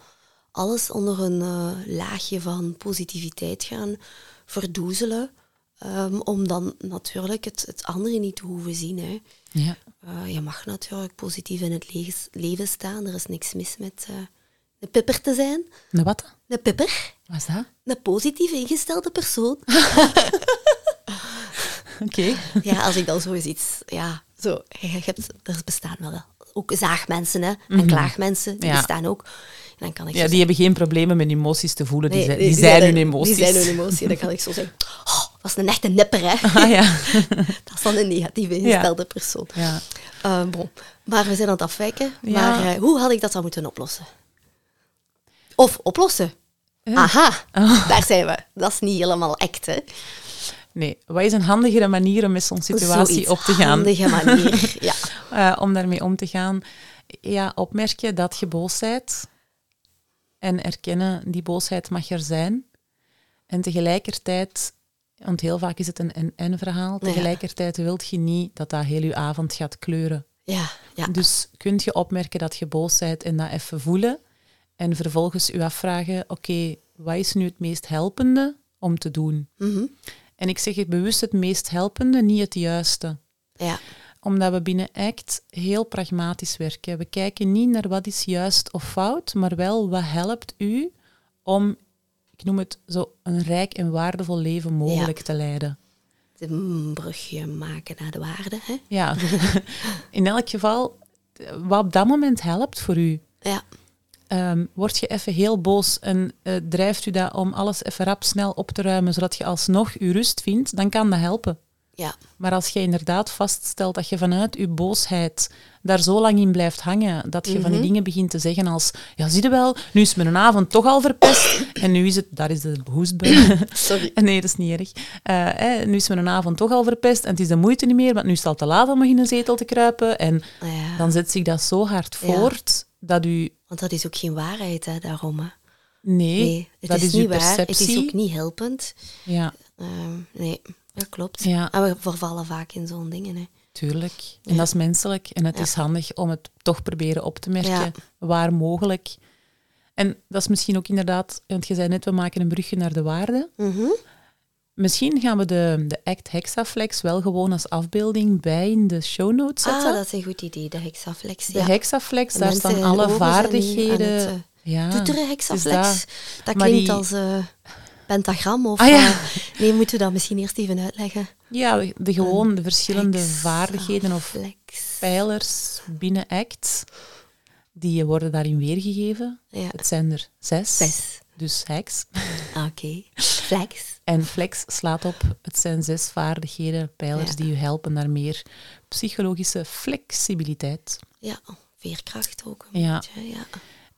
alles onder een eh, laagje van positiviteit gaan verdoezelen. ehm, om dan natuurlijk het, het andere niet te hoeven zien. Hè. Ja. Eh, je mag natuurlijk positief in het leven staan. Er is niks mis met eh een pipper te zijn. Nou, wat? Een pipper, Wat is dat? een positief ingestelde persoon. Oké. ja, als ik dan zo eens iets... Ja, zo, je, hebt, er bestaan wel ook zaagmensen hè, en klaagmensen. Die Ja. bestaan ook. En dan kan ik Ja, die hebben geen problemen met emoties te voelen. Die, zijn, die zijn hun emoties. Die zijn hun emotie. Dan kan ik zo zeggen, oh, dat is een echte nipper, hè. Ah ja. Dat is dan een negatieve ingestelde persoon. ja. Eh, bon. Maar we zijn aan het afwijken. Ja. Maar eh, hoe had ik dat dan moeten oplossen? Of oplossen. Ja. Aha, Oh. daar zijn we. Dat is niet helemaal act, hè. Nee, wat is een handigere manier om met zo'n situatie Zoiets. op te gaan? Handige manier, ja. Eh, om daarmee om te gaan. Ja, opmerken dat je boos bent. En erkennen, die boosheid mag er zijn. En tegelijkertijd, want heel vaak is het een en-en-verhaal, Ja. tegelijkertijd wilt je niet dat dat heel je avond gaat kleuren. Ja, ja. Dus kunt je opmerken dat je boos bent en dat even voelen. En vervolgens je afvragen, oké, wat is nu het meest helpende om te doen? Mhm. En ik zeg het bewust het meest helpende, niet het juiste ja. omdat we binnen ACT heel pragmatisch werken. We kijken niet naar wat is juist of fout, maar wel wat helpt u om, ik noem het zo, een rijk en waardevol leven mogelijk te leiden. Een brugje maken naar de waarde, hè. Ja, in elk geval, wat op dat moment helpt voor u. Ja, Ehm, word je even heel boos en eh, drijft u dat om alles even rap snel op te ruimen, zodat je alsnog uw rust vindt, dan kan dat helpen. ja. Maar als je inderdaad vaststelt dat je vanuit je boosheid daar zo lang in blijft hangen, dat je van die dingen begint te zeggen als, ja, zie je wel, nu is mijn avond toch al verpest en nu is het, daar is de hoestbui. Sorry. nee, dat is niet erg. Eh, hè, nu is mijn avond toch al verpest en het is de moeite niet meer, want nu is het al te laat om nog in een zetel te kruipen. En Ja. dan zet zich dat zo hard Ja. voort dat u... Want dat is ook geen waarheid, hè, daarom. Hè. Nee, Nee, het dat is, is, niet waar. perceptie. Het is ook niet helpend. Ja, Ehm, nee, dat klopt. Ja. En we vervallen vaak in zo'n dingen. Hè. tuurlijk. En dat is menselijk. En het Ja. is handig om het toch proberen op te merken, waar mogelijk. En dat is misschien ook inderdaad, want je zei net, we maken een brugje naar de waarde. Mhm. Misschien gaan we de, de Act Hexaflex wel gewoon als afbeelding bij in de show notes zetten. Ah, dat is een goed idee, de hexaflex. de ja. Hexaflex, De daar staan alle vaardigheden. het, eh, ja, Toeteren hexaflex. dat. Klinkt die- als eh, pentagram of... Ah, ja. eh, nee, moeten we dat misschien eerst even uitleggen? Ja, de, gewoon de verschillende Hexaflex. vaardigheden of pijlers binnen ACT, die worden daarin weergegeven. Ja, Het zijn er zes. zes. Dus hex. Oké. Flex. En flex slaat op, het zijn zes vaardigheden, pijlers Ja. die u helpen naar meer psychologische flexibiliteit. Ja, veerkracht ook een Ja. beetje. Ja.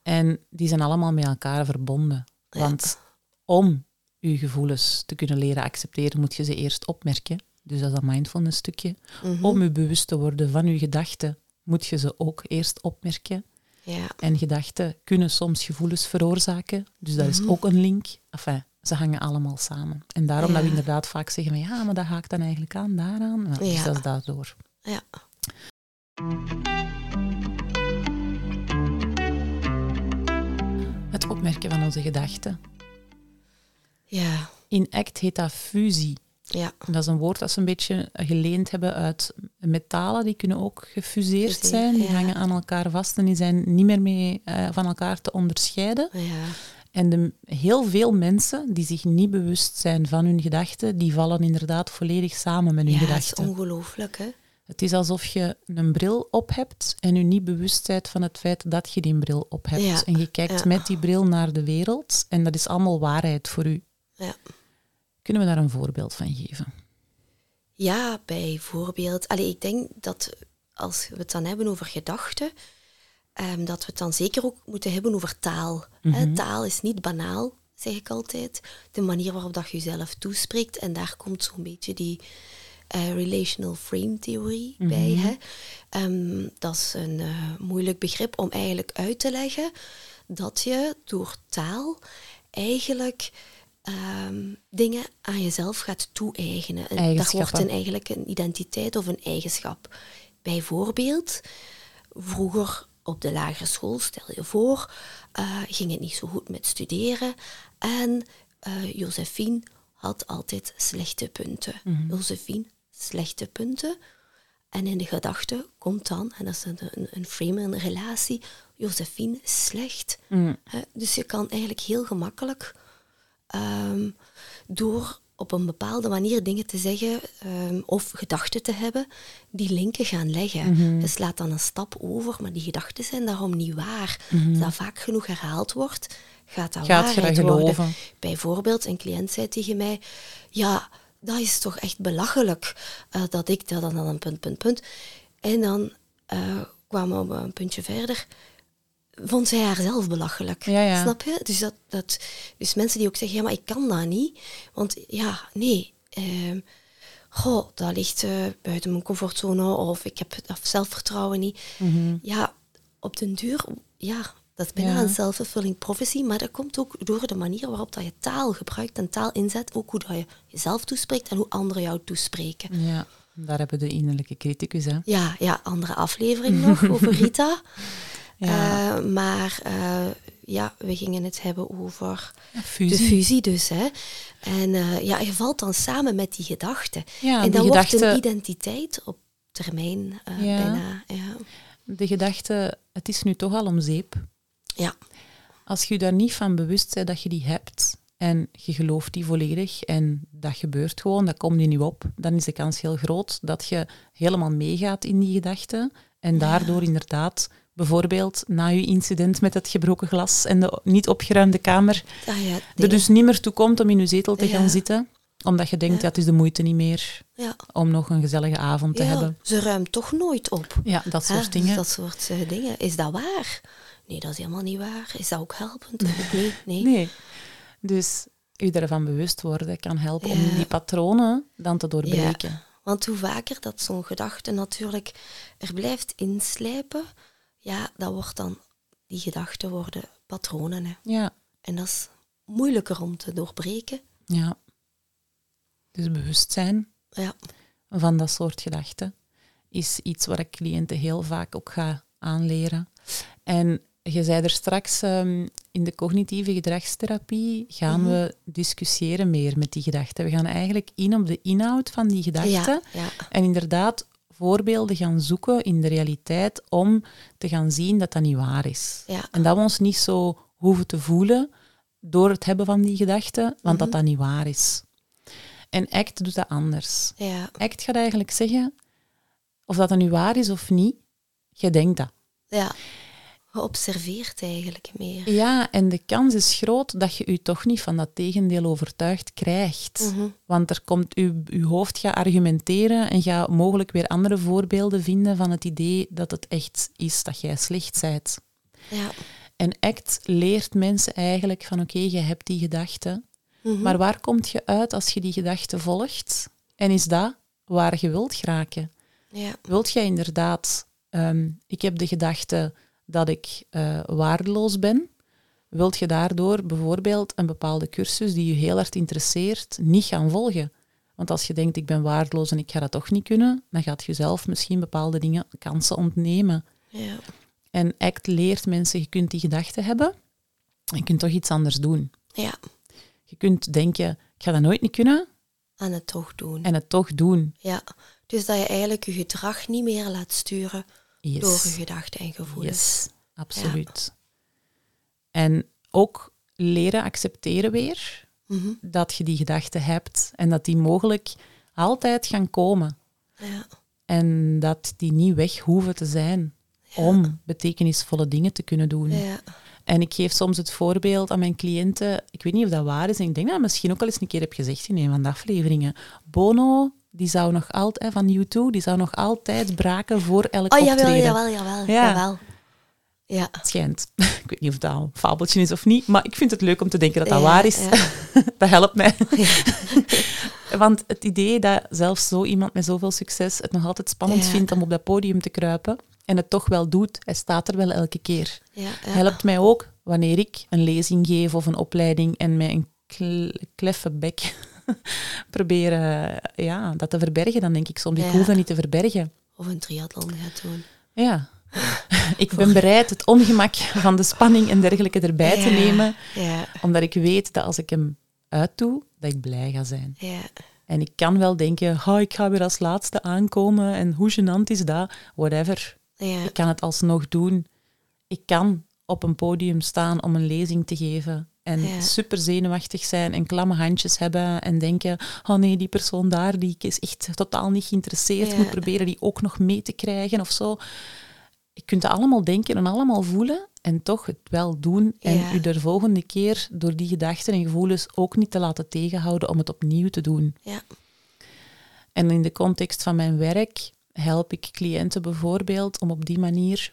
En die zijn allemaal met elkaar verbonden. Ja. Want om uw gevoelens te kunnen leren accepteren, moet je ze eerst opmerken. dus dat is dat mindfulness stukje, Mhm. om je bewust te worden van je gedachten, moet je ze ook eerst opmerken. Ja. En gedachten kunnen soms gevoelens veroorzaken, dus dat is Mhm. ook een link. Enfin, ze hangen allemaal samen. En daarom dat we inderdaad vaak zeggen van ja, maar dat haakt dan eigenlijk aan daaraan. Ja, Dus Ja. dat is daardoor. ja. Het opmerken van onze gedachten. Ja. In ACT heet dat fusie. Ja. Dat is een woord dat ze een beetje geleend hebben uit metalen. Die kunnen ook gefuseerd Fuseerd, zijn. Die ja. hangen aan elkaar vast en die zijn niet meer mee eh, van elkaar te onderscheiden. Ja. En de, heel veel mensen die zich niet bewust zijn van hun gedachten, die vallen inderdaad volledig samen met hun Ja, dat is gedachten. ongelooflijk, hè? Het is alsof je een bril op hebt en je niet bewust bent van het feit dat je die bril op hebt. Ja, En je kijkt ja. met die bril naar de wereld en dat is allemaal waarheid voor u. Ja. Kunnen we daar een voorbeeld van geven? Ja, bijvoorbeeld. Allee, ik denk dat als we het dan hebben over gedachten, ehm, dat we het dan zeker ook moeten hebben over taal. hè. Taal is niet banaal, zeg ik altijd. De manier waarop dat je jezelf toespreekt. En daar komt zo'n beetje die eh, relational frame theorie bij. Hè. Ehm, dat is een eh, moeilijk begrip om eigenlijk uit te leggen dat je door taal eigenlijk ehm, dingen aan jezelf gaat toe-eigenen. En Dat wordt een, eigenlijk een identiteit of een eigenschap. Bijvoorbeeld, vroeger op de lagere school, stel je voor, eh, ging het niet zo goed met studeren. En eh Josephine had altijd slechte punten. Josephine, slechte punten. En in de gedachte komt dan, en dat is een, een, frame, een relatie, Josephine slecht. Hè, Dus je kan eigenlijk heel gemakkelijk ehm, door op een bepaalde manier dingen te zeggen ehm, of gedachten te hebben, die linken gaan leggen. Je slaat dan een stap over, maar die gedachten zijn daarom niet waar. Als dat vaak genoeg herhaald wordt, gaat dat Gaat waarheid worden. geloven? Bijvoorbeeld, een cliënt zei tegen mij, ja, dat is toch echt belachelijk eh, dat ik dat dan een punt, punt, punt. En dan eh, kwamen we een puntje verder vond zij haarzelf belachelijk. Ja, ja. Snap je? Dus, dat, dat, dus mensen die ook zeggen, ja, maar ik kan dat niet. Want ja, nee. goh, dat ligt eh, buiten mijn comfortzone of ik heb het zelfvertrouwen niet. Ja, op den duur, ja, dat is bijna Ja. een self-fulfilling prophecy, maar dat komt ook door de manier waarop dat je taal gebruikt en taal inzet, ook hoe dat je jezelf toespreekt en hoe anderen jou toespreken. Ja, daar hebben we de innerlijke criticus. Hè. Ja, ja, andere aflevering nog over Rita. Ja. Eh, maar eh, ja, we gingen het hebben over Ja, de fusie. dus. Hè. En eh, ja, je valt dan samen met die gedachten. Ja, en dan wordt gedachte- een identiteit op termijn bijna. Ja. De gedachte, het is nu toch al om zeep. ja, Als je je daar niet van bewust bent dat je die hebt en je gelooft die volledig en dat gebeurt gewoon, dat komt je niet op, dan is de kans heel groot dat je helemaal meegaat in die gedachten en daardoor inderdaad bijvoorbeeld na je incident met het gebroken glas en de niet opgeruimde kamer Ah, ja, er dus niet meer toe komt om in je zetel te gaan zitten, omdat je denkt, Ja. ja. het is de moeite niet meer ja. om nog een gezellige avond te ja, hebben. ze ruimt toch nooit op. Ja, dat Hè, soort dus dingen. dat soort eh, dingen. Is dat waar? Nee, dat is helemaal niet waar. Is dat ook helpend? Nee, nee. Nee. Dus je ervan bewust worden kan helpen om die patronen dan te doorbreken. Want hoe vaker dat zo'n gedachte natuurlijk er blijft inslijpen, ja, dat wordt dan, die gedachten worden patronen. Hè. Ja, En dat is moeilijker om te doorbreken. ja. Dus bewustzijn Ja, van dat soort gedachten is iets waar ik cliënten heel vaak ook ga aanleren. En je zei er straks, ehm, in de cognitieve gedragstherapie gaan Mhm. we discussiëren meer met die gedachten. We gaan eigenlijk in op de inhoud van die gedachten. ja, ja, En inderdaad voorbeelden gaan zoeken in de realiteit om te gaan zien dat dat niet waar is. ja, En dat we ons niet zo hoeven te voelen door het hebben van die gedachten, want dat Mhm. dat niet waar is. En ACT doet dat anders. ja, ACT gaat eigenlijk zeggen, of dat dan nu waar is of niet, je denkt dat. ja. Geobserveerd eigenlijk meer. Ja, en de kans is groot dat je je toch niet van dat tegendeel overtuigd krijgt. Mhm. Want er komt, je, je hoofd gaat argumenteren en gaat mogelijk weer andere voorbeelden vinden van het idee dat het echt is dat jij slecht bent. Ja. En ACT leert mensen eigenlijk van oké, je hebt die gedachte, Mhm. maar waar komt je uit als je die gedachte volgt? En is dat waar je wilt geraken. Ja. Wilt jij inderdaad, ehm, ik heb de gedachte dat ik eh, waardeloos ben, wilt je daardoor bijvoorbeeld een bepaalde cursus die je heel hard interesseert, niet gaan volgen? Want als je denkt, ik ben waardeloos en ik ga dat toch niet kunnen, dan gaat je zelf misschien bepaalde dingen, kansen ontnemen. Ja. En ACT leert mensen, je kunt die gedachten hebben en je kunt toch iets anders doen. ja. Je kunt denken, ik ga dat nooit niet kunnen En het toch doen. en het toch doen. Ja. Dus dat je eigenlijk je gedrag niet meer laat sturen Yes. door je gedachten en gevoelens. Yes, absoluut. En ook leren accepteren weer Mhm. dat je die gedachten hebt en dat die mogelijk altijd gaan komen. Ja. En dat die niet weg hoeven te zijn om betekenisvolle dingen te kunnen doen. Ja. En ik geef soms het voorbeeld aan mijn cliënten, ik weet niet of dat waar is, en ik denk dat ik misschien ook al eens een keer heb gezegd in een van de afleveringen. Bono, die zou nog altijd, van U2, die zou nog altijd braken voor elk Oh, jawel, optreden. jawel, jawel. Ja. jawel. Ja. Het schijnt. Ik weet niet of dat een fabeltje is of niet, maar ik vind het leuk om te denken dat dat Ja, waar is. ja. dat helpt mij. Want het idee dat zelfs zo iemand met zoveel succes het nog altijd spannend vindt om op dat podium te kruipen en het toch wel doet, hij staat er wel elke keer. Helpt mij ook wanneer ik een lezing geef of een opleiding en met een kle- kleffe bek probeer eh, ja, dat te verbergen, dan denk ik soms, ik Ja. hoef dat niet te verbergen. Of een triathlon gaat doen. Ja. Ik ben bereid het ongemak van de spanning en dergelijke erbij te nemen, Ja. omdat ik weet dat als ik hem uitdoe, dat ik blij ga zijn. Ja. En ik kan wel denken, oh, ik ga weer als laatste aankomen en hoe gênant is dat? Whatever. Ja. Ik kan het alsnog doen. Ik kan op een podium staan om een lezing te geven en Ja. super zenuwachtig zijn en klamme handjes hebben en denken, oh nee, die persoon daar die is echt totaal niet geïnteresseerd, Ja. moet proberen die ook nog mee te krijgen of zo. Je kunt het allemaal denken en allemaal voelen en toch het wel doen en Ja. u de volgende keer door die gedachten en gevoelens ook niet te laten tegenhouden om het opnieuw te doen. Ja. En in de context van mijn werk help ik cliënten bijvoorbeeld om op die manier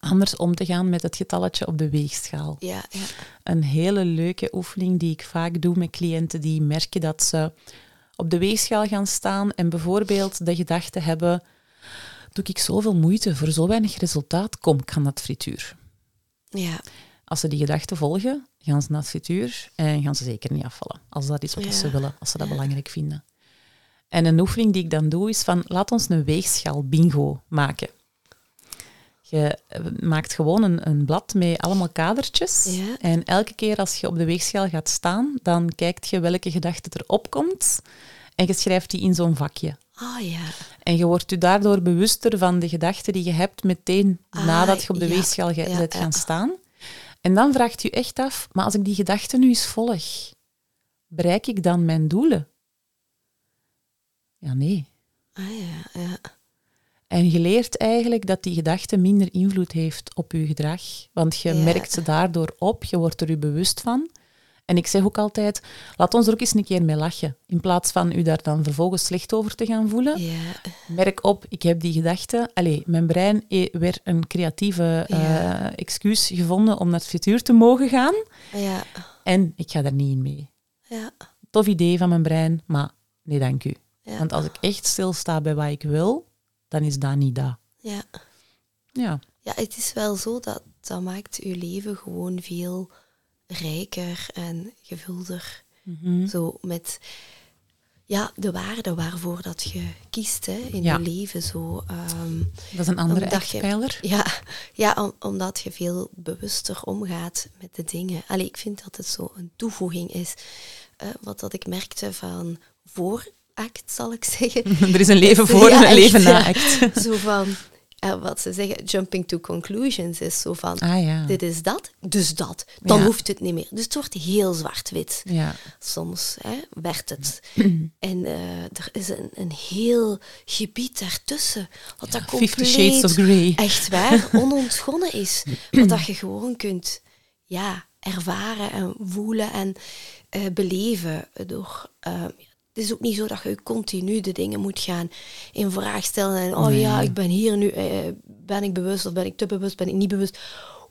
anders om te gaan met het getalletje op de weegschaal. Ja. Ja. Een hele leuke oefening die ik vaak doe met cliënten die merken dat ze op de weegschaal gaan staan en bijvoorbeeld de gedachte hebben, doe ik zoveel moeite voor zo weinig resultaat, kom, ik ga naar het frituur. Ja. Als ze die gedachte volgen, gaan ze naar het frituur en gaan ze zeker niet afvallen. Als dat is wat Ja. ze willen, als ze dat belangrijk vinden. En een oefening die ik dan doe is van, laat ons een weegschaal bingo maken. Je eh, maakt gewoon een, een blad met allemaal kadertjes. Ja. En elke keer als je op de weegschaal gaat staan, dan kijkt je welke gedachte er opkomt. En je schrijft die in zo'n vakje. Oh ja. En je wordt je daardoor bewuster van de gedachten die je hebt meteen Ah, nadat je op de ja, weegschaal ge- ja, bent gaan staan. En dan vraagt je echt af, maar als ik die gedachten nu eens volg, bereik ik dan mijn doelen? Ja, nee. Ah ja. Ja. En je leert eigenlijk dat die gedachte minder invloed heeft op je gedrag. Want je Ja. merkt ze daardoor op, je wordt er je bewust van. En ik zeg ook altijd, laat ons er ook eens een keer mee lachen. In plaats van u daar dan vervolgens slecht over te gaan voelen. Ja. Merk op, ik heb die gedachte. Allee, mijn brein heeft weer een creatieve eh, excuus gevonden om naar het frituur te mogen gaan. Ja. En ik ga daar niet in mee. Ja. Tof idee van mijn brein, maar nee, dank u. Want als ik echt stilsta bij wat ik wil, dan is dat niet dat. Ja. Ja. Ja, het is wel zo dat dat maakt je leven gewoon veel rijker en gevulder. Mhm. Zo met ja, de waarde waarvoor dat je kiest hè, in Ja. je leven. Zo, ehm, Dat is een andere echtpijler. ja, ja om- omdat je veel bewuster omgaat met de dingen. Allee, ik vind dat het zo een toevoeging is. eh, wat dat ik merkte van voor act, zal ik zeggen. Er is een leven voor Ja, en een leven na ja. act. Zo van, eh, wat ze zeggen, jumping to conclusions is zo van, Ah ja. dit is dat, dus dat. Dan Ja. hoeft het niet meer. Dus het wordt heel zwart-wit. Ja. Soms hè, werd het. en eh, er is een, een heel gebied daartussen. Wat dat Fifty compleet, Shades of Grey. echt waar, onontgonnen is. Wat dat je gewoon kunt ja, ervaren en voelen en eh, beleven. Door, eh, het is ook niet zo dat je continu de dingen moet gaan in vraag stellen. En oh ja, ik ben hier nu, eh, ben ik bewust of ben ik te bewust, ben ik niet bewust.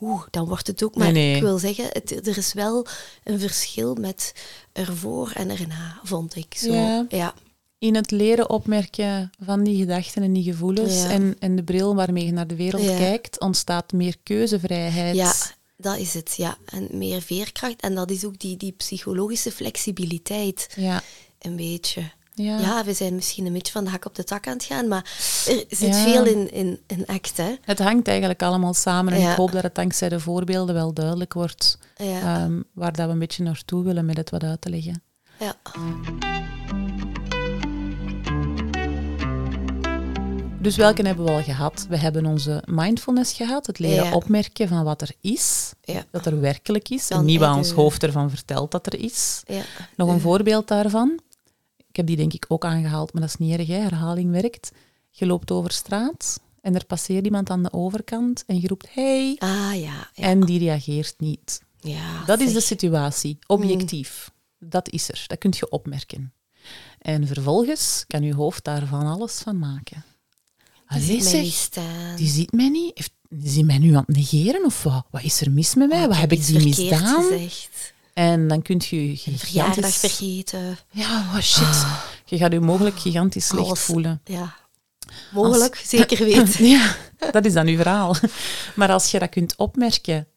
Oeh, dan wordt het ook. Maar Nee, nee. ik wil zeggen, het, er is wel een verschil met ervoor en erna, vond ik. Zo. Ja. ja. in het leren opmerken van die gedachten en die gevoelens Ja. en, en de bril waarmee je naar de wereld Ja. kijkt, ontstaat meer keuzevrijheid. Ja, dat is het, ja. En meer veerkracht. En dat is ook die, die psychologische flexibiliteit, Ja. Een beetje. Ja. Ja. we zijn misschien een beetje van de hak op de tak aan het gaan, maar er zit Ja. veel in, in, in act, hè. Het hangt eigenlijk allemaal samen en Ja. ik hoop dat het dankzij de voorbeelden wel duidelijk wordt Ja. ehm, waar dat we een beetje naartoe willen met het wat uit te leggen. ja. Dus welke hebben we al gehad? We hebben onze mindfulness gehad, het leren opmerken van wat er is, dat er werkelijk is, en niet wat ons hoofd ervan vertelt dat er is. ja. Nog een voorbeeld daarvan. Ik heb die denk ik ook aangehaald, maar dat is niet erg, hè? herhaling werkt. Je loopt over straat en er passeert iemand aan de overkant en je roept hey Ah, ja. ja. en die reageert niet. ja Dat is de situatie, objectief. Dat is er, dat kun je opmerken. En vervolgens kan je hoofd daar van alles van maken. Die Allee, ziet mij zeg, niet staan. die ziet mij niet. Heeft, is mij nu aan het negeren of wat? Wat is er mis met mij? Ah, wat heb ik die misdaan? gezegd. En dan kun je gigantisch... vergeten. Ja, oh shit. Je gaat je mogelijk gigantisch slecht Alles. voelen. Ja. Mogelijk, zeker weten. Ja, dat is dan uw verhaal. Maar als je dat kunt opmerken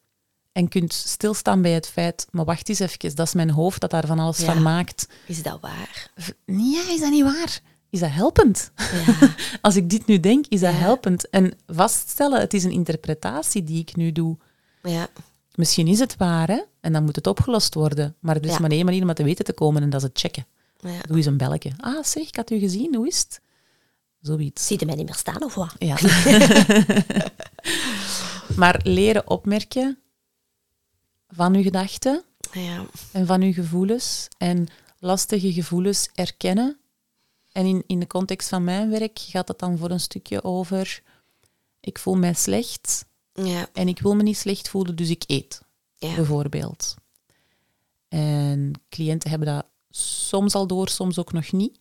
en kunt stilstaan bij het feit, maar wacht eens even, dat is mijn hoofd dat daar van alles Ja. van maakt. Is dat waar? Nee, is dat niet waar? Is dat helpend? Ja. Als ik dit nu denk, is dat Ja. helpend. En vaststellen, het is een interpretatie die ik nu doe. ja. Misschien is het waar, hè? En dan moet het opgelost worden. Maar er is Ja. maar één manier om het te weten te komen en dat is het checken. ja. Doe eens een belletje. Ah, zeg, ik had u gezien, hoe is het? Zoiets. Ziet u mij niet meer staan of wat? Ja. maar leren opmerken van uw gedachten Ja. en van uw gevoelens en lastige gevoelens erkennen. En in, in de context van mijn werk gaat het dan voor een stukje over ik voel mij slecht Ja. en ik wil me niet slecht voelen, dus ik eet, Ja. bijvoorbeeld. En cliënten hebben dat soms al door, soms ook nog niet.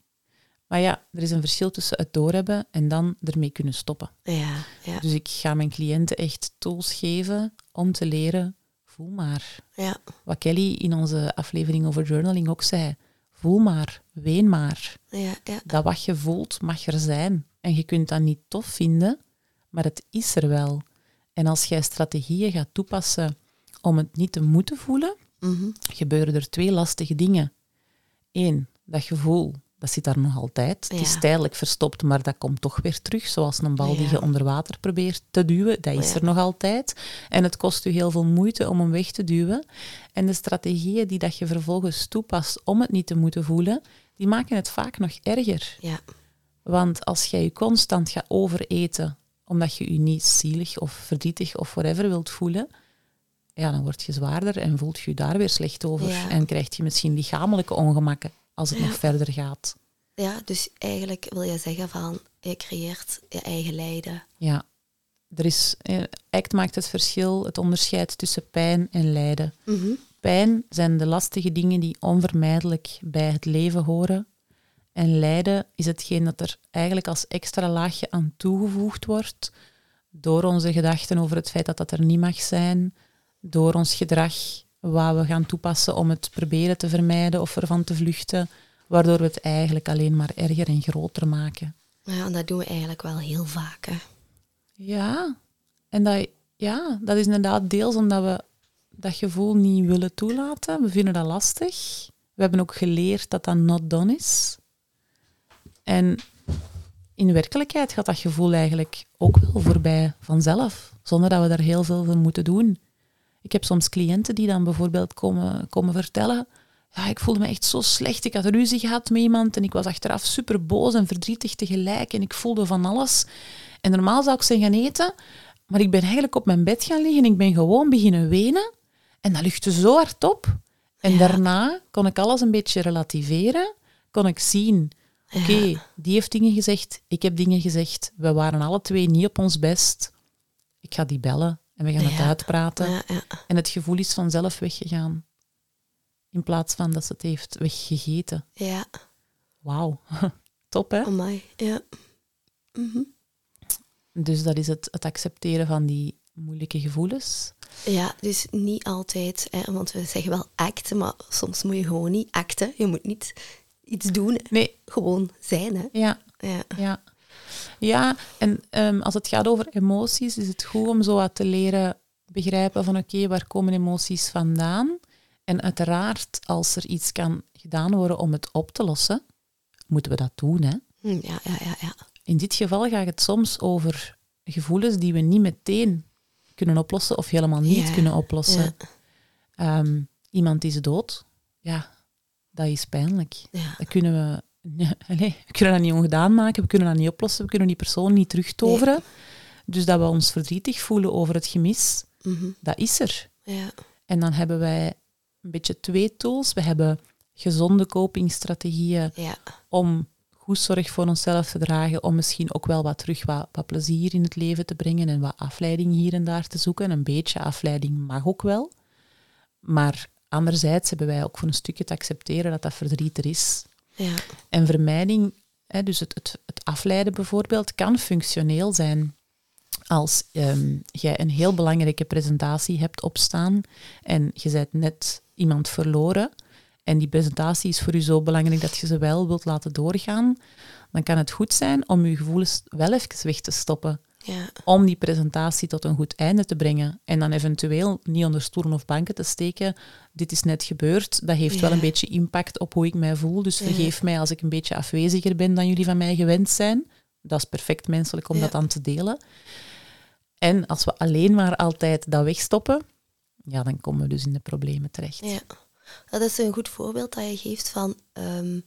Maar ja, er is een verschil tussen het doorhebben en dan ermee kunnen stoppen. Ja. Ja. Dus ik ga mijn cliënten echt tools geven om te leren, voel maar. Ja. Wat Kelly in onze aflevering over journaling ook zei. Voel maar, ween maar. Ja. Ja. Dat wat je voelt mag er zijn. En je kunt dat niet tof vinden, maar het is er wel. En als jij strategieën gaat toepassen om het niet te moeten voelen, Mhm. gebeuren er twee lastige dingen. Eén, dat gevoel, dat zit daar nog altijd. Het is tijdelijk verstopt, maar dat komt toch weer terug. Zoals een bal die je onder water probeert te duwen, dat is Ja. er nog altijd. En het kost u heel veel moeite om hem weg te duwen. En de strategieën die dat je vervolgens toepast om het niet te moeten voelen, die maken het vaak nog erger. Ja. Want als jij je constant gaat overeten omdat je je niet zielig of verdrietig of whatever wilt voelen, ja, dan word je zwaarder en voelt je je daar weer slecht over. Ja. En krijg je misschien lichamelijke ongemakken als het Ja. nog verder gaat. Ja, dus eigenlijk wil je zeggen van, je creëert je eigen lijden. Ja, er is, eh, ACT maakt het verschil, het onderscheid tussen pijn en lijden. Mhm. Pijn zijn de lastige dingen die onvermijdelijk bij het leven horen. En lijden is hetgeen dat er eigenlijk als extra laagje aan toegevoegd wordt door onze gedachten over het feit dat dat er niet mag zijn, door ons gedrag wat we gaan toepassen om het proberen te vermijden of ervan te vluchten, waardoor we het eigenlijk alleen maar erger en groter maken. Ja, en dat doen we eigenlijk wel heel vaak. Hè. Ja, en dat, ja, dat is inderdaad deels omdat we dat gevoel niet willen toelaten. We vinden dat lastig. We hebben ook geleerd dat dat not done is. En in werkelijkheid gaat dat gevoel eigenlijk ook wel voorbij vanzelf, zonder dat we daar heel veel voor moeten doen. Ik heb soms cliënten die dan bijvoorbeeld komen, komen vertellen ja, ik voelde me echt zo slecht. Ik had ruzie gehad met iemand en ik was achteraf super boos en verdrietig tegelijk en ik voelde van alles. En normaal zou ik zijn gaan eten, maar ik ben eigenlijk op mijn bed gaan liggen en ik ben gewoon beginnen wenen. En dat luchtte zo hard op. En Ja. daarna kon ik alles een beetje relativeren. Kon ik zien, oké, Ja. die heeft dingen gezegd, ik heb dingen gezegd. We waren alle twee niet op ons best. Ik ga die bellen en we gaan het uitpraten. Ja. En het gevoel is vanzelf weggegaan. In plaats van dat ze het heeft weggegeten. ja. Wauw, top hè? Amai. Ja. Mhm. Dus dat is het, het accepteren van die moeilijke gevoelens. Ja, dus niet altijd, hè, want we zeggen wel acten, maar soms moet je gewoon niet acten. Je moet niet iets doen. Nee. Gewoon zijn, hè. Ja. Ja. Ja, ja en ehm, als het gaat over emoties, is het goed om zo wat te leren begrijpen van oké, waar komen emoties vandaan? En uiteraard, als er iets kan gedaan worden om het op te lossen, moeten we dat doen. Hè? Hm, Ja, ja, ja, ja. In dit geval gaat het soms over gevoelens die we niet meteen kunnen oplossen of helemaal niet Ja, kunnen oplossen. ja. Ehm, iemand is dood, ja, dat is pijnlijk. Ja. Dat kunnen we, nee, we kunnen dat niet ongedaan maken, we kunnen dat niet oplossen, we kunnen die persoon niet terugtoveren. Dus dat we ons verdrietig voelen over het gemis, Mhm. dat is er. ja. En dan hebben wij een beetje twee tools. We hebben gezonde copingstrategieën ja. om goed zorg voor onszelf te dragen, om misschien ook wel wat terug wat, wat plezier in het leven te brengen en wat afleiding hier en daar te zoeken. Een beetje afleiding mag ook wel. Maar anderzijds hebben wij ook voor een stukje te accepteren dat dat verdriet er is. ja. En vermijding, hè, dus het, het, het afleiden bijvoorbeeld, kan functioneel zijn. Als ehm, jij een heel belangrijke presentatie hebt opstaan en je bent net iemand verloren en die presentatie is voor u zo belangrijk dat je ze wel wilt laten doorgaan, dan kan het goed zijn om je gevoelens wel even weg te stoppen ja. om die presentatie tot een goed einde te brengen. En dan eventueel niet onder stoelen of banken te steken. Dit is net gebeurd. Dat heeft wel een beetje impact op hoe ik mij voel. Dus vergeef mij als ik een beetje afweziger ben dan jullie van mij gewend zijn. Dat is perfect menselijk om dat dan te delen. En als we alleen maar altijd dat wegstoppen, ja, dan komen we dus in de problemen terecht. Ja, dat is een goed voorbeeld dat je geeft van ehm,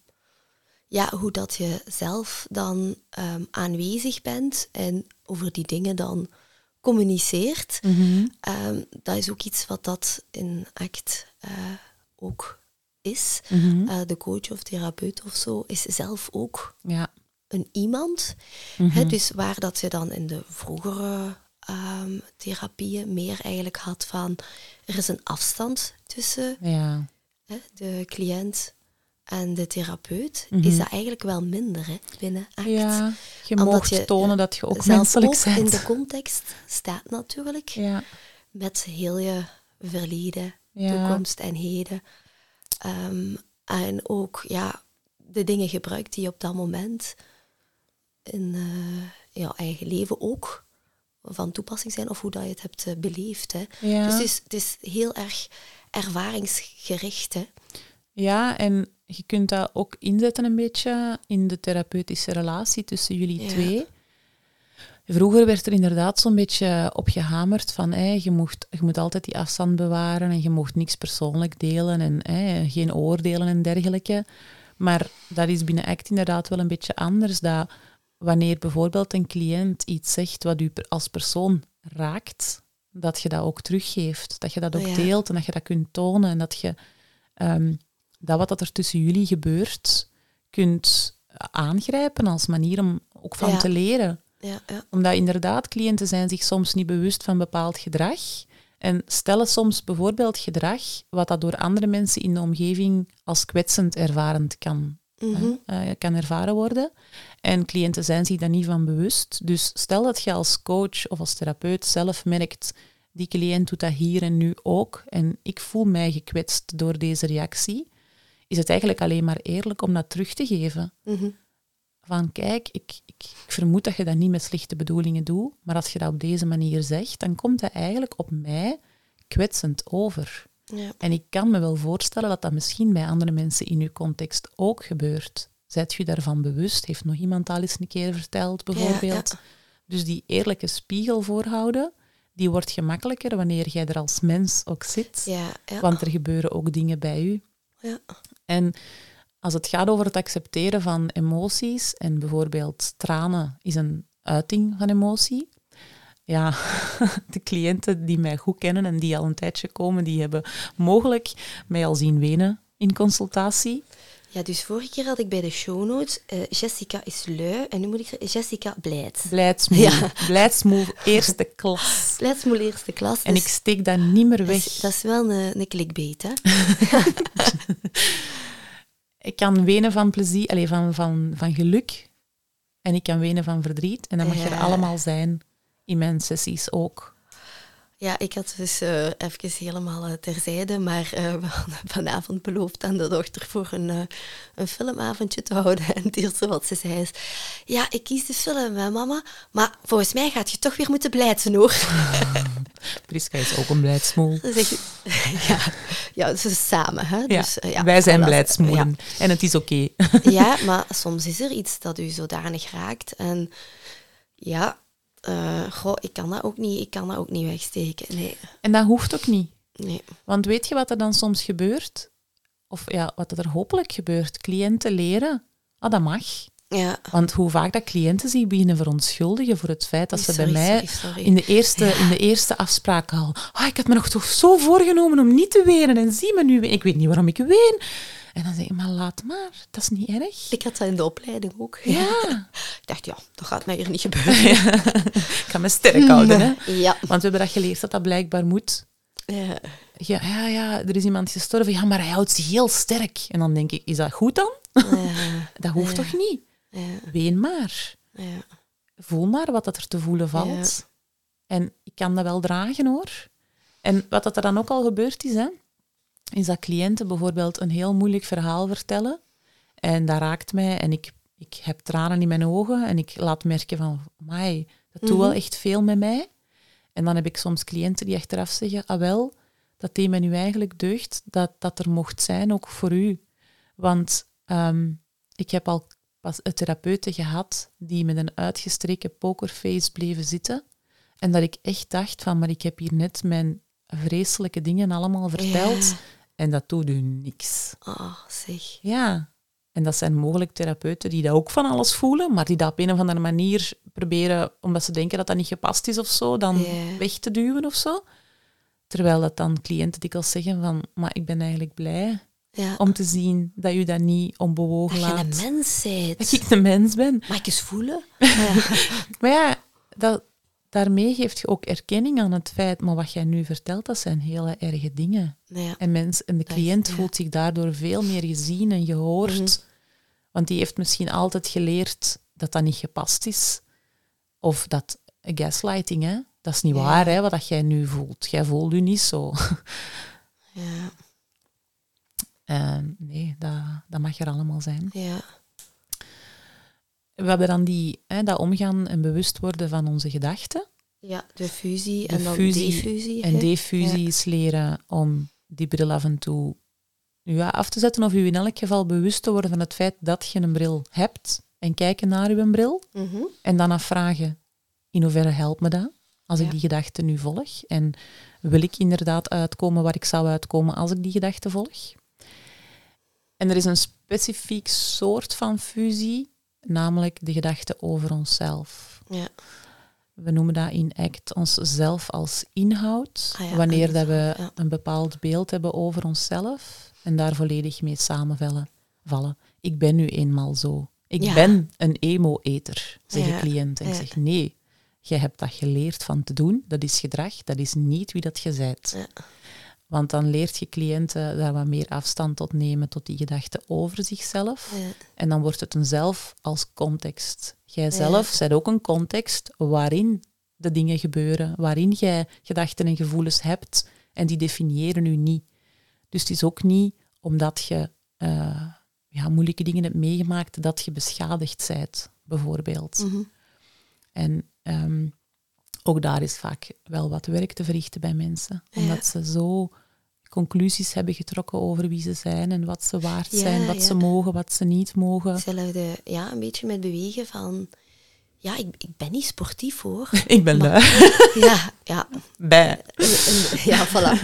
ja, hoe dat je zelf dan ehm, aanwezig bent en over die dingen dan communiceert. Mhm. Ehm, dat is ook iets wat dat in ACT eh, ook is. Mhm. Eh, de coach of therapeut of zo is zelf ook Ja. een iemand. Mhm. Dus waar dat je dan in de vroegere ehm, therapieën meer eigenlijk had van er is een afstand tussen ja. de cliënt en de therapeut, Mhm. is dat eigenlijk wel minder hè, binnen ACT. ja, je je, tonen eh, dat je ook Zelf menselijk ook bent. in de context staat natuurlijk, Ja. met heel je verleden, Ja. toekomst en heden. Ehm, en ook ja, de dingen gebruikt die je op dat moment in eh, jouw eigen leven ook van toepassing zijn, of hoe dat je het hebt eh, beleefd. Hè. Ja. Dus het is, het is heel erg ervaringsgericht. Hè. Ja, en je kunt dat ook inzetten een beetje in de therapeutische relatie tussen jullie Ja. twee. Vroeger werd er inderdaad zo'n beetje op gehamerd van hey, je, mocht, je moet altijd die afstand bewaren en je mocht niks persoonlijk delen en hey, geen oordelen en dergelijke. Maar dat is binnen ACT inderdaad wel een beetje anders. Dat wanneer bijvoorbeeld een cliënt iets zegt wat u als persoon raakt, dat je dat ook teruggeeft. Dat je dat ook Ja. deelt en dat je dat kunt tonen en dat je ehm, dat wat dat er tussen jullie gebeurt, kunt aangrijpen als manier om ook van Ja. te leren. Ja, ja. Omdat inderdaad, cliënten zijn zich soms niet bewust van bepaald gedrag en stellen soms bijvoorbeeld gedrag wat dat door andere mensen in de omgeving als kwetsend ervarend kan, Mhm. eh, kan ervaren worden. En cliënten zijn zich daar niet van bewust. Dus stel dat je als coach of als therapeut zelf merkt, die cliënt doet dat hier en nu ook en ik voel mij gekwetst door deze reactie, is het eigenlijk alleen maar eerlijk om dat terug te geven Mhm. van kijk, ik, ik, ik vermoed dat je dat niet met slechte bedoelingen doet, maar als je dat op deze manier zegt, dan komt dat eigenlijk op mij kwetsend over. Ja. En ik kan me wel voorstellen dat dat misschien bij andere mensen in uw context ook gebeurt. Zijt u daarvan bewust? Heeft nog iemand al eens een keer verteld, bijvoorbeeld? Ja, Dus die eerlijke spiegel voorhouden, die wordt gemakkelijker wanneer jij er als mens ook zit. Ja, ja. Want er gebeuren ook dingen bij u. En als het gaat over het accepteren van emoties, en bijvoorbeeld tranen is een uiting van emotie. Ja, de cliënten die mij goed kennen en die al een tijdje komen, die hebben mogelijk mij al zien wenen in consultatie. Ja, dus vorige keer had ik bij de show notes eh, Jessica is lui en nu moet ik zeggen Jessica blijdt. Blijdsmoe, Ja. eerste klas. Blijdsmoel eerste klas. En dus ik steek dat niet meer dat weg. is, dat is wel een, een clickbait, hè? Ik kan wenen van plezier, allez, van, van, van geluk. En ik kan wenen van verdriet. En dat mag er Ja. allemaal zijn in mijn sessies ook. Ja, ik had dus uh, even helemaal uh, terzijde, maar uh, we hadden vanavond beloofd aan de dochter voor een, een filmavondje te houden. En het eerste wat ze zei is, ja, ik kies de film, hè, mama, maar volgens mij gaat je toch weer moeten blijten, hoor. Priska is ook een blijdsmoel. ja, ja, is samen. Hè? Dus, ja, wij zijn blijdsmoelen en het is oké. ja, maar soms is er iets dat u zodanig raakt en ja, uh, goh, ik kan dat ook niet, ik kan dat ook niet wegsteken. Nee. En dat hoeft ook niet. Nee. Want weet je wat er dan soms gebeurt? Of ja, wat er hopelijk gebeurt? Cliënten leren, ah, dat mag. Ja. Want hoe vaak dat cliënten zich beginnen verontschuldigen voor het feit dat ze sorry, bij mij sorry, sorry. In, de eerste, in de eerste afspraak al... Ah, ik had me nog toch zo voorgenomen om niet te wenen en zie me nu... Ik weet niet waarom ik ween. En dan zeg ik, maar laat maar, dat is niet erg. Ik had dat in de opleiding ook. Ja. ik dacht, ja, dat gaat mij hier niet gebeuren. ik ga me sterk houden, hè. Ja. Want we hebben dat geleerd, dat dat blijkbaar moet. Ja. Ja, ja, ja, er is iemand gestorven. Ja, maar hij houdt zich heel sterk. En dan denk ik, is dat goed dan? Dat hoeft toch niet? Ja. Ween maar. Ja. Voel maar wat dat er te voelen valt. En ik kan dat wel dragen, hoor. En wat dat er dan ook al gebeurd is, hè, is dat cliënten bijvoorbeeld een heel moeilijk verhaal vertellen. En dat raakt mij en ik, ik heb tranen in mijn ogen en ik laat merken van, mij, dat doet wel Mhm. echt veel met mij. En dan heb ik soms cliënten die achteraf zeggen, ah wel, dat deed mij nu eigenlijk deugd dat dat er mocht zijn, ook voor u. Want ehm, ik heb al pas een therapeute gehad die met een uitgestreken pokerface bleven zitten. En dat ik echt dacht van, maar ik heb hier net mijn vreselijke dingen allemaal verteld. Ja. En dat doet u niks. Oh, zeg. Ja. En dat zijn mogelijk therapeuten die dat ook van alles voelen, maar die dat op een of andere manier proberen, omdat ze denken dat dat niet gepast is of zo, dan weg te duwen of zo. Terwijl dat dan cliënten dikwijls zeggen van, maar ik ben eigenlijk blij Ja. om te zien dat u dat niet onbewogen dat je laat. een mens bent. Dat ik de mens ben. Mag ik eens voelen? Ja. Maar ja, dat, daarmee geeft je ook erkenning aan het feit, maar wat jij nu vertelt, dat zijn hele erge dingen. Ja. En, mens, en de is- cliënt voelt zich daardoor veel meer gezien en gehoord. Mhm. Want die heeft misschien altijd geleerd dat dat niet gepast is. Of dat gaslighting, hè? dat is niet Ja. waar, hè, wat dat jij nu voelt. Jij voelt u niet zo. Ja. Eh, nee, dat, dat mag er allemaal zijn. Ja. We hebben dan die, hè, dat omgaan en bewust worden van onze gedachten. ja, de fusie De en dan fusie defusie. En defusie is leren om die bril af en toe ja, af te zetten. Of u in elk geval bewust te worden van het feit dat je een bril hebt. En kijken naar uw bril. Mhm. En dan afvragen, in hoeverre helpt me dat? Als ik die gedachte nu volg. En wil ik inderdaad uitkomen waar ik zou uitkomen als ik die gedachte volg? En er is een specifiek soort van fusie, namelijk de gedachte over onszelf. Ja. We noemen dat in ACT onszelf als inhoud. Ah ja, wanneer dat we ja. een bepaald beeld hebben over onszelf en daar volledig mee samenvallen. Vallen. Ik ben nu eenmaal zo. Ik ben een emo-eter, zeggen Ja, cliënten. En ik zeg nee, je hebt dat geleerd van te doen. Dat is gedrag, dat is niet wie dat je bent. Want dan leert je cliënten daar wat meer afstand tot nemen tot die gedachten over zichzelf. Ja. En dan wordt het een zelf als context. Jij zelf zet ook een context waarin de dingen gebeuren, waarin jij gedachten en gevoelens hebt en die definiëren u niet. Dus het is ook niet omdat je eh, ja, moeilijke dingen hebt meegemaakt dat je beschadigd bent, bijvoorbeeld. Mhm. En ehm, ook daar is vaak wel wat werk te verrichten bij mensen. Ja. Omdat ze zo conclusies hebben getrokken over wie ze zijn en wat ze waard Ja, zijn, wat ja. ze mogen, wat ze niet mogen. Hetzelfde, ja, een beetje met bewegen van... Ja, ik, ik ben niet sportief hoor. Ik ben Maar- lui. Ja, ja. Bij. Ja, voilà.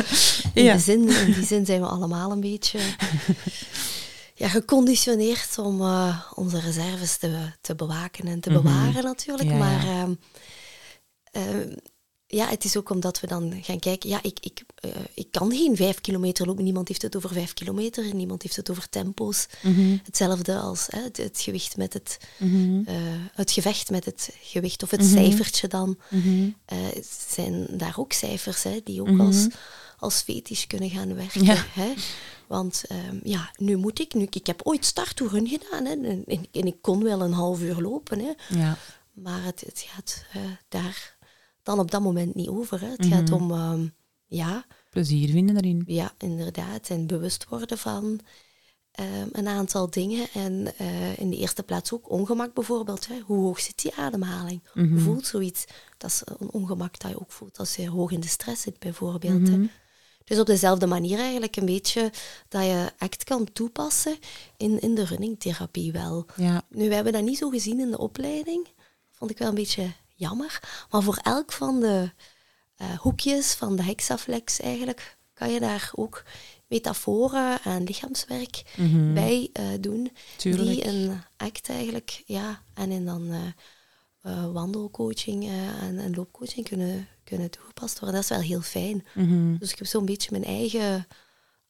In, Ja. de zin, in die zin zijn we allemaal een beetje ja, geconditioneerd om eh, onze reserves te, te bewaken en te Mhm. bewaren natuurlijk. Ja, maar ehm, ehm, ja, het is ook omdat we dan gaan kijken, ja, ik, ik, eh, ik kan geen vijf kilometer lopen. Niemand heeft het over vijf kilometer, niemand heeft het over tempo's. Mhm, Hetzelfde als hè, het, het gewicht met het, mhm, eh, het gevecht met het gewicht of het Mhm. cijfertje dan. Eh, zijn daar ook cijfers hè, die ook als, als fetisch kunnen gaan werken. Ja. Hè? Want ehm, ja, nu moet ik, nu, ik heb ooit starttouren gedaan hè, en, ik kon wel een half uur lopen, hè, Ja. maar het, het gaat daar dan op dat moment niet over. Hè. Het gaat Mhm. om, ehm, ja, Plezier vinden erin. ja, inderdaad, en bewust worden van ehm, een aantal dingen. En eh, in de eerste plaats ook ongemak bijvoorbeeld. Hè. Hoe hoog zit die ademhaling? Mhm. Hoe voelt zoiets? Dat is een ongemak dat je ook voelt als je hoog in de stress zit bijvoorbeeld. hè. Mhm. Dus op dezelfde manier eigenlijk een beetje dat je ACT kan toepassen in, in de runningtherapie wel. Ja, Nu, we hebben dat niet zo gezien in de opleiding. Vond ik wel een beetje jammer. Maar voor elk van de eh, hoekjes van de hexaflex eigenlijk kan je daar ook metaforen en lichaamswerk Mhm. bij eh, doen. tuurlijk. Die een act eigenlijk, ja, en in dan eh, wandelcoaching en, en loopcoaching kunnen, kunnen toegepast worden. Dat is wel heel fijn. Mhm. Dus ik heb zo'n beetje mijn eigen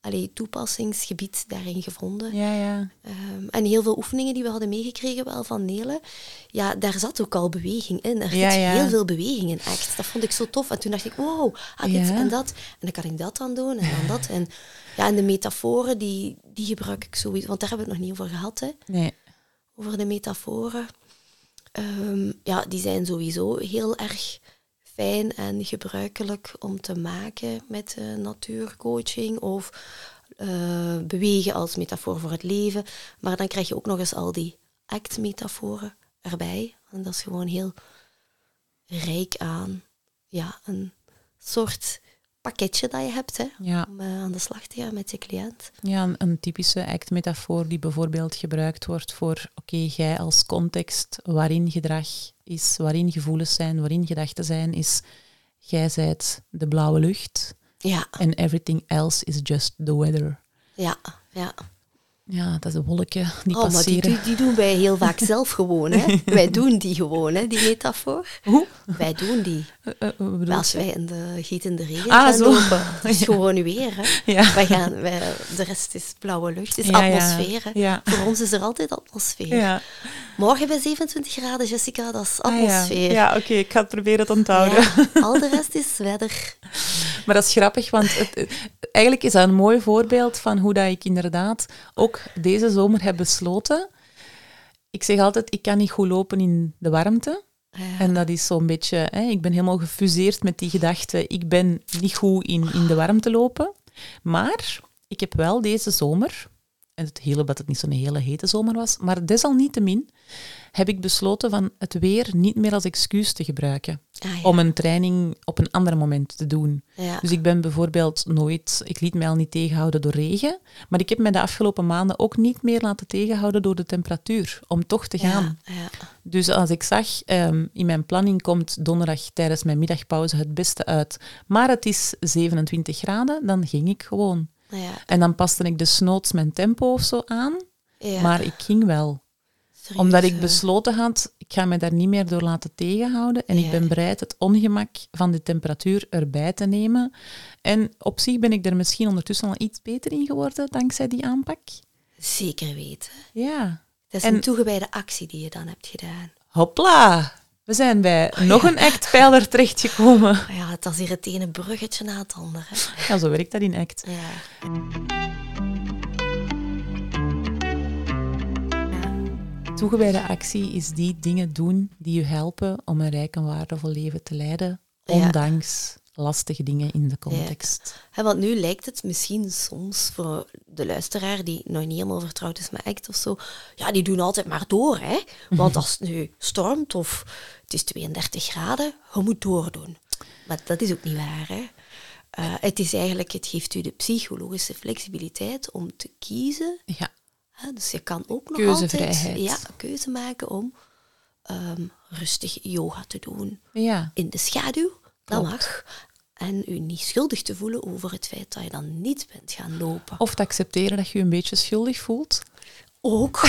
allee, toepassingsgebied daarin gevonden. Ja, ja. Ehm, en heel veel oefeningen die we hadden meegekregen wel van Nele, ja, daar zat ook al beweging in. Er Ja, zit ja. heel veel beweging in ACT. Dat vond ik zo tof. En toen dacht ik, wow, ah, dit Ja. en dat. En dan kan ik dat dan doen en dan dat. En, ja, en de metaforen, die, die gebruik ik sowieso. Want daar hebben we het nog niet over gehad, hè. Nee. Over de metaforen. Ehm, ja, die zijn sowieso heel erg fijn en gebruikelijk om te maken met natuurcoaching of eh, bewegen als metafoor voor het leven. Maar dan krijg je ook nog eens al die act-metaforen erbij. En dat is gewoon heel rijk aan ja, een soort pakketje dat je hebt hè, Ja. om eh, aan de slag te gaan met je cliënt. Ja, een, een typische act-metafoor die bijvoorbeeld gebruikt wordt voor, oké, jij als context waarin gedrag is, waarin gevoelens zijn, waarin gedachten zijn, is jij zijt de blauwe lucht Ja, en everything else is just the weather. ja, ja. Ja, dat is de wolken die oh, maar die, passeren. die, doen wij heel vaak zelf gewoon. Hè. Wij doen die gewoon, hè, die metafoor. Hoe? Wij doen die. Maar als wij in de gietende regen Ah, gaan zo. lopen, dat is gewoon weer. Hè. Ja. Wij gaan, wij, de rest is blauwe lucht, is Ja, ja. atmosfeer. Hè. Ja. Voor ons is er altijd atmosfeer. Ja. Morgen bij 27 graden, Jessica, dat is Ah, ja. atmosfeer. Ja, oké, ik ga het proberen te onthouden. Ja, al de rest is weather. Maar dat is grappig, want het, het- eigenlijk is dat een mooi voorbeeld van hoe dat ik inderdaad ook deze zomer heb besloten. Ik zeg altijd, ik kan niet goed lopen in de warmte. Ja. En dat is zo'n beetje, hè, ik ben helemaal gefuseerd met die gedachte, ik ben niet goed in, in de warmte lopen. Maar ik heb wel deze zomer, en het hele dat het niet zo'n hele hete zomer was, maar desalniettemin heb ik besloten van het weer niet meer als excuus te gebruiken Ah, ja. om een training op een ander moment te doen. Ja. Dus ik ben bijvoorbeeld nooit, ik liet mij al niet tegenhouden door regen, maar ik heb mij de afgelopen maanden ook niet meer laten tegenhouden door de temperatuur, om toch te gaan. Ja. Dus als ik zag, ehm, in mijn planning komt donderdag tijdens mijn middagpauze het beste uit, maar het is 27 graden, dan ging ik gewoon. Ja, En dan paste ik desnoods mijn tempo of zo aan, ja. maar ik ging wel. Serieus, Omdat ik besloten had, ik ga me daar niet meer door laten tegenhouden en ik ben bereid het ongemak van de temperatuur erbij te nemen. En op zich ben ik er misschien ondertussen al iets beter in geworden dankzij die aanpak. Zeker weten. Ja. Dat is En- een toegewijde actie die je dan hebt gedaan. Hopla! We zijn bij nog een act-pijler terechtgekomen. Ah Ja, het is hier het ene bruggetje na het andere. Ja, zo werkt dat in act. Ja. Toegewijde actie is die dingen doen die je helpen om een rijk en waardevol leven te leiden, Ja. ondanks lastige dingen in de context. Want nu lijkt het misschien soms voor de luisteraar die nog niet helemaal vertrouwd is met ACT of zo, ja, die doen altijd maar door, hè. Want als het nu stormt of het is 32 graden, je moet doordoen. Maar dat is ook niet waar, hè. Eh, het is eigenlijk, het geeft u de psychologische flexibiliteit om te kiezen. Ja, dus je kan ook nog altijd ja, een keuze maken om ehm, rustig yoga te doen ja. in de schaduw, dat Klopt. mag. En u niet schuldig te voelen over het feit dat je dan niet bent gaan lopen. Of te accepteren dat je je een beetje schuldig voelt. Ook.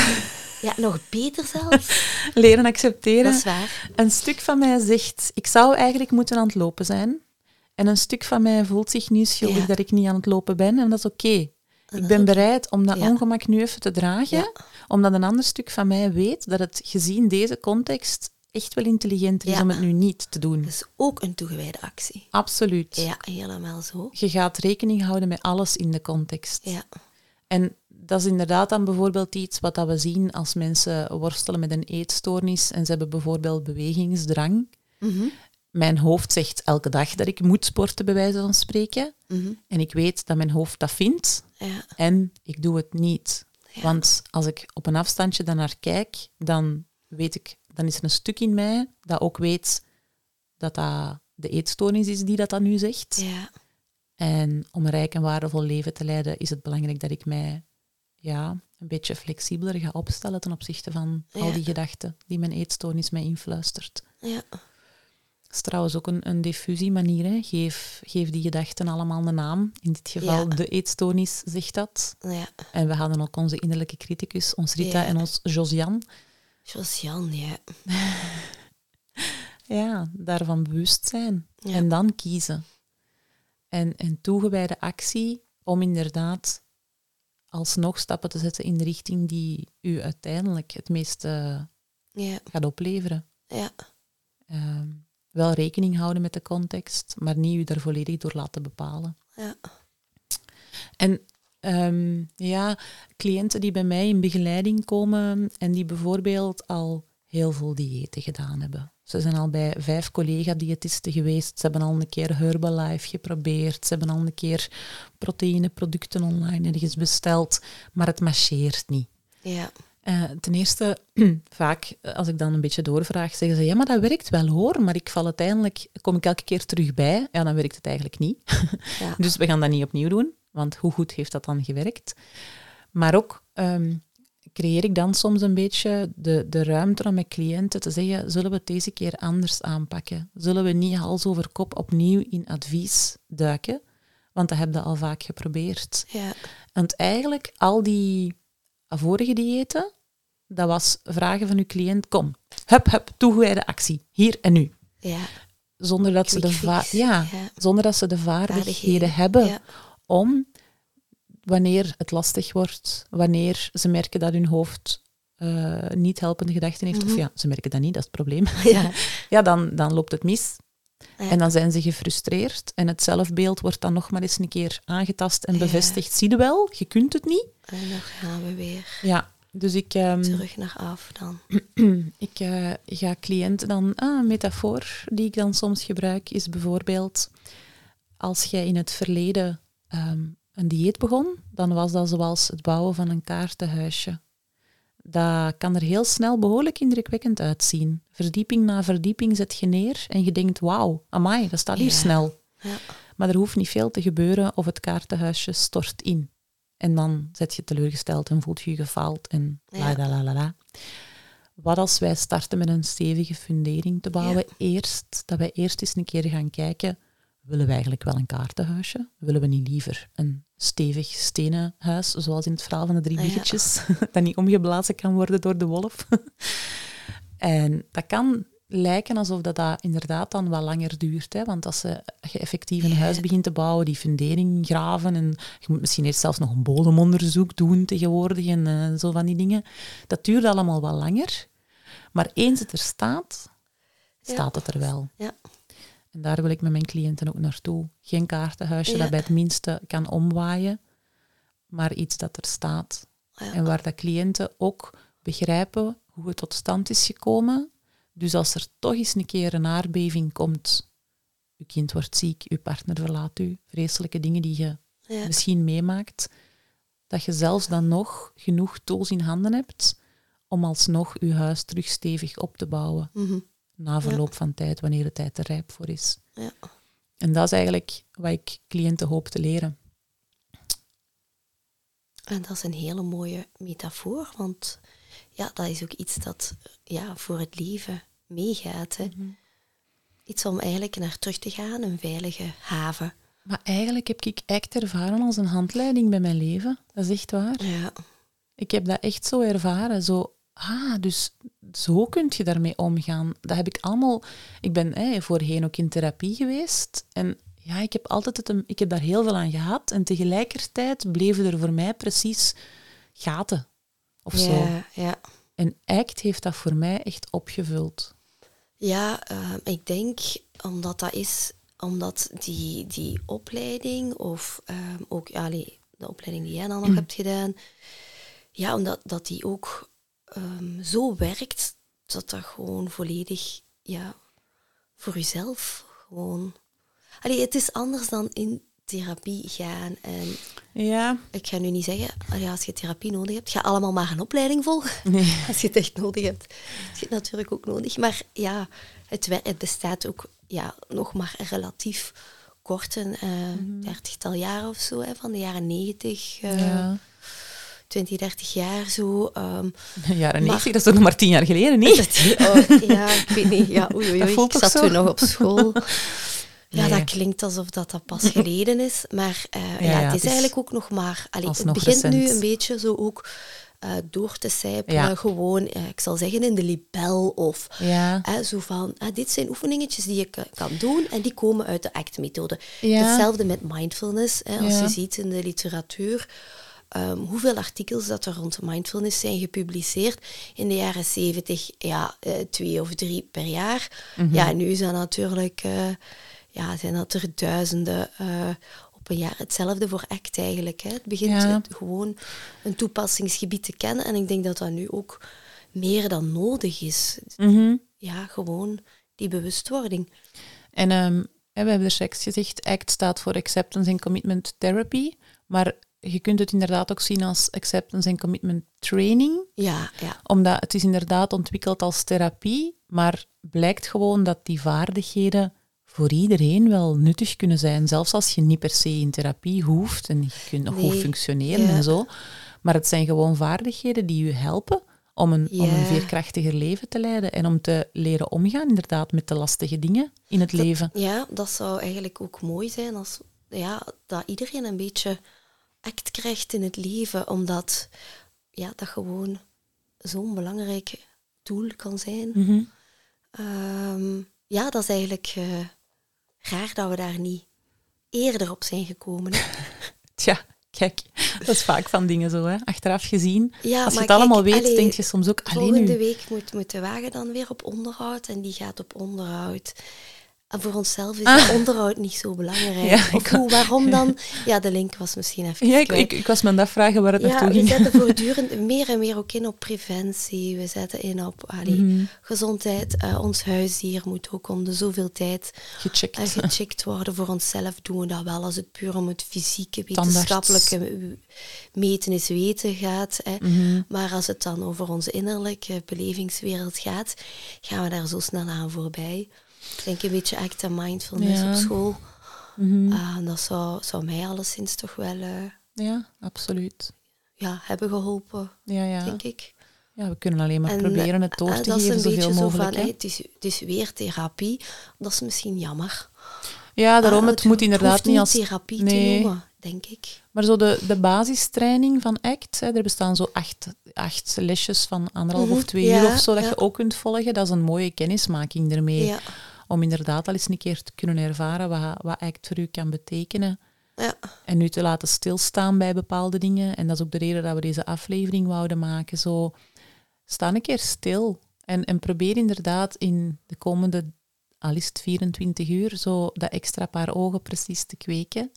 Ja, nog beter zelfs. Leren accepteren. Dat is waar. Een stuk van mij zegt, ik zou eigenlijk moeten aan het lopen zijn. En een stuk van mij voelt zich niet schuldig Ja. dat ik niet aan het lopen ben. En dat is oké. Ik ben bereid om dat Ja. ongemak nu even te dragen. Ja. Omdat een ander stuk van mij weet dat het gezien deze context echt wel intelligenter is Ja. om het nu niet te doen. Dat is ook een toegewijde actie. Absoluut. Ja, helemaal zo. Je gaat rekening houden met alles in de context. Ja, En dat is inderdaad dan bijvoorbeeld iets wat dat we zien als mensen worstelen met een eetstoornis en ze hebben bijvoorbeeld bewegingsdrang. Mhm. mijn hoofd zegt elke dag dat ik moet sporten, bij wijze van spreken. Mhm. En ik weet dat mijn hoofd dat vindt. Ja. En ik doe het niet. Ja. Want als ik op een afstandje daarnaar kijk, dan weet ik, dan is er een stuk in mij dat ook weet dat dat de eetstoornis is die dat dan nu zegt. Ja. En om een rijk en waardevol leven te leiden, is het belangrijk dat ik mij ja, een beetje flexibeler ga opstellen ten opzichte van al die gedachten die mijn eetstoornis mij influistert. Ja. Dat is trouwens ook een, een diffusiemanier. Hè. Geef, geef die gedachten allemaal een naam. In dit geval Ja. de eetstoornis zegt dat. Ja. En we hadden ook onze innerlijke criticus, ons Rita Ja. en ons Josian, Josian, ja. ja, daarvan bewust zijn. En dan kiezen. En, en toegewijde actie om inderdaad alsnog stappen te zetten in de richting die u uiteindelijk het meeste Ja. gaat opleveren. Ja. Ehm, wel rekening houden met de context, maar niet u daar volledig door laten bepalen. Ja. En ehm, ja, cliënten die bij mij in begeleiding komen en die bijvoorbeeld al heel veel diëten gedaan hebben. Ze zijn al bij vijf collega-diëtisten geweest. Ze hebben al een keer Herbalife geprobeerd. Ze hebben al een keer proteïneproducten online ergens besteld. Maar het marcheert niet. Ja. Eh, ten eerste, vaak eh, als ik dan een beetje doorvraag, zeggen ze ja, maar dat werkt wel hoor, maar ik val uiteindelijk, kom ik elke keer terug bij. Ja, dan werkt het eigenlijk niet. Ja. dus we gaan dat niet opnieuw doen, want hoe goed heeft dat dan gewerkt? Maar ook ehm, creëer ik dan soms een beetje de, de ruimte om met cliënten te zeggen, zullen we het deze keer anders aanpakken? Zullen we niet hals over kop opnieuw in advies duiken? Want dat heb je al vaak geprobeerd. Ja. Want eigenlijk, al die vorige diëten, dat was vragen van uw cliënt, kom, hup, hup, toegewijde actie, hier en nu. Ja. Zonder dat, ze de, ja, Ja. zonder dat ze de vaardigheden hebben Ja. om, wanneer het lastig wordt, wanneer ze merken dat hun hoofd eh, niet helpende gedachten heeft, of Mhm. ja, ze merken dat niet, dat is het probleem, Ja. ja, dan, dan loopt het mis. Ja. En dan zijn ze gefrustreerd en het zelfbeeld wordt dan nog maar eens een keer aangetast en Ja. bevestigd. Zie je wel, je kunt het niet. En dan gaan we weer Ja, dus ik, ehm, terug naar af dan. ik eh, ga cliënten dan... Ah, een metafoor die ik dan soms gebruik is bijvoorbeeld... Als jij in het verleden ehm, een dieet begon, dan was dat zoals het bouwen van een kaartenhuisje. Dat kan er heel snel behoorlijk indrukwekkend uitzien. Verdieping na verdieping zet je neer en je denkt, wauw, amai, dat staat hier Ja. snel. Ja. Maar er hoeft niet veel te gebeuren of het kaartenhuisje stort in. En dan zet je teleurgesteld en voelt je je gefaald en la la la la. Wat als wij starten met een stevige fundering te bouwen? Eerst, dat wij eerst eens een keer gaan kijken, willen we eigenlijk wel een kaartenhuisje? Willen we niet liever een stevig stenen huis, zoals in het verhaal van de drie Ah, ja. biggetjes, dat niet omgeblazen kan worden door de wolf? en dat kan lijken alsof dat, dat inderdaad dan wat langer duurt. Hè? Want als, je, effectief een huis begint te bouwen, die fundering graven en je moet misschien eerst zelfs nog een bodemonderzoek doen tegenwoordig en eh, zo van die dingen. Dat duurt allemaal wat langer. Maar eens het er staat, Ja. staat het er wel. Ja. En daar wil ik met mijn cliënten ook naartoe. Geen kaartenhuisje Ja. dat bij het minste kan omwaaien, maar iets dat er staat. Ja. En waar dat cliënten ook begrijpen hoe het tot stand is gekomen. Dus als er toch eens een keer een aardbeving komt, uw kind wordt ziek, uw partner verlaat u, vreselijke dingen die je Ja. misschien meemaakt, dat je zelfs dan nog genoeg tools in handen hebt om alsnog uw huis terug stevig op te bouwen Mhm. Na verloop van tijd, wanneer de tijd er rijp voor is. Ja. En dat is eigenlijk wat ik cliënten hoop te leren. En dat is een hele mooie metafoor, want ja, dat is ook iets dat ja, voor het leven meegaat. Hè. Mhm. Iets om eigenlijk naar terug te gaan, een veilige haven. Maar eigenlijk heb ik echt ervaren als een handleiding bij mijn leven. Dat is echt waar. Ja, Ik heb dat echt zo ervaren. Zo, ah, dus zo kun je daarmee omgaan. Dat heb ik allemaal... Ik ben hè, voorheen ook in therapie geweest. En ja, ik heb, altijd het, ik heb daar heel veel aan gehad. En tegelijkertijd bleven er voor mij precies gaten. Of zo. ja, ja. En ACT heeft dat voor mij echt opgevuld. Ja, ehm, ik denk omdat dat is, omdat die, die opleiding, of ehm, ook allee, de opleiding die jij dan nog hebt gedaan, ja, omdat dat die ook ehm, zo werkt dat dat gewoon volledig ja, voor jezelf gewoon. Allee, het is anders dan in therapie gaan. En Ja, ik ga nu niet zeggen, allee, als je therapie nodig hebt, ga allemaal maar een opleiding volgen. nee. Als je het echt nodig hebt. Dat is het natuurlijk ook nodig. Maar ja, het, het bestaat ook ja, nog maar relatief kort, een eh, dertigtal jaar of zo, hè, van de jaren negentig, eh ja. 20, 30 jaar zo. ehm, Jaren Maar- 90, dat is toch nog maar tien jaar geleden, niet? oh, ja, ik weet niet. Ja, oei, oei, Ik zat toen nog op school. Ja, Nee. dat klinkt alsof dat, dat pas geleden is. Maar eh, Ja, ja, ja, het is eigenlijk ook nog maar... Allee, het begint nu een beetje zo ook eh, door te sijpelen. Ja. Gewoon, eh, ik zal zeggen, in de libel of... Ja. Zo van, ah, dit zijn oefeningetjes die je ka- kan doen en die komen uit de ACT-methode. Ja. Hetzelfde met mindfulness. Hè, als Ja. je ziet in de literatuur ehm, hoeveel artikels dat er rond mindfulness zijn gepubliceerd. In de jaren zeventig, ja, eh, twee of drie per jaar. Mhm. Ja, nu zijn natuurlijk, eh, ja, zijn dat er duizenden eh, op een jaar. Hetzelfde voor ACT eigenlijk. Hè. Het begint Ja. gewoon een toepassingsgebied te kennen. En ik denk dat dat nu ook meer dan nodig is Mhm. ja, gewoon die bewustwording. En ehm, we hebben er straks gezegd, ACT staat voor Acceptance and Commitment Therapy, maar je kunt het inderdaad ook zien als Acceptance and Commitment Training, Ja, ja. omdat het is inderdaad ontwikkeld als therapie, maar blijkt gewoon dat die vaardigheden voor iedereen wel nuttig kunnen zijn, zelfs als je niet per se in therapie hoeft en je kunt nog goed functioneren ja. en zo. Maar het zijn gewoon vaardigheden die je helpen om een, om een veerkrachtiger leven te leiden en om te leren omgaan inderdaad met de lastige dingen in het leven. Ja, dat zou eigenlijk ook mooi zijn als ja, dat iedereen een beetje act krijgt in het leven, omdat ja, dat gewoon zo'n belangrijk doel kan zijn. Mhm. Ehm, ja, dat is eigenlijk eh, raar dat we daar niet eerder op zijn gekomen. Tja, kijk, dat is vaak van dingen zo, hè. achteraf gezien. Ja, Als je het allemaal weet, allee, denk je soms ook, alleen Volgende nu. week moet, moet de wagen dan weer op onderhoud en die gaat op onderhoud. En voor onszelf is Ah. dat onderhoud niet zo belangrijk. Ja, of hoe, waarom dan? Ja, de link was misschien even Ja, ik, ik, ik was me aan het afvragen waar het ja, naartoe we ging. zetten voortdurend meer en meer ook in op preventie. We zetten in op allee, Mhm. gezondheid. Eh, ons huisdier moet ook om de zoveel tijd Gecheckt. eh, gecheckt worden. Voor onszelf doen we dat wel als het puur om het fysieke, Tandarts. wetenschappelijke meten is weten gaat. Hè. Mhm. Maar als het dan over onze innerlijke belevingswereld gaat, gaan we daar zo snel aan voorbij. Ik denk een beetje act en mindfulness Ja. op school. Mhm. Ah, dat zou, zou mij alleszins toch wel eh, Ja, absoluut. ja, hebben geholpen, Ja, ja. denk ik. ja, we kunnen alleen maar En, proberen het door eh, te dat is geven een zoveel beetje zo mogelijk. van, hè. hey, het, is, het is weer therapie. Dat is misschien jammer. Ja, daarom, Ah, het moet inderdaad niet als... therapie Nee. te noemen, denk ik. Maar zo de, de basistraining van ACT, hè, er bestaan zo acht, acht lesjes van anderhalf Mhm, of twee ja, uur of zo, dat ja. je ook kunt volgen. Dat is een mooie kennismaking ermee. Ja. Om inderdaad al eens een keer te kunnen ervaren wat, wat ACT voor u kan betekenen. Ja. En nu te laten stilstaan bij bepaalde dingen. En dat is ook de reden dat we deze aflevering wouden maken. Zo, sta een keer stil. En, en probeer inderdaad in de komende, al is het 24 uur, zo dat extra paar ogen precies te kweken.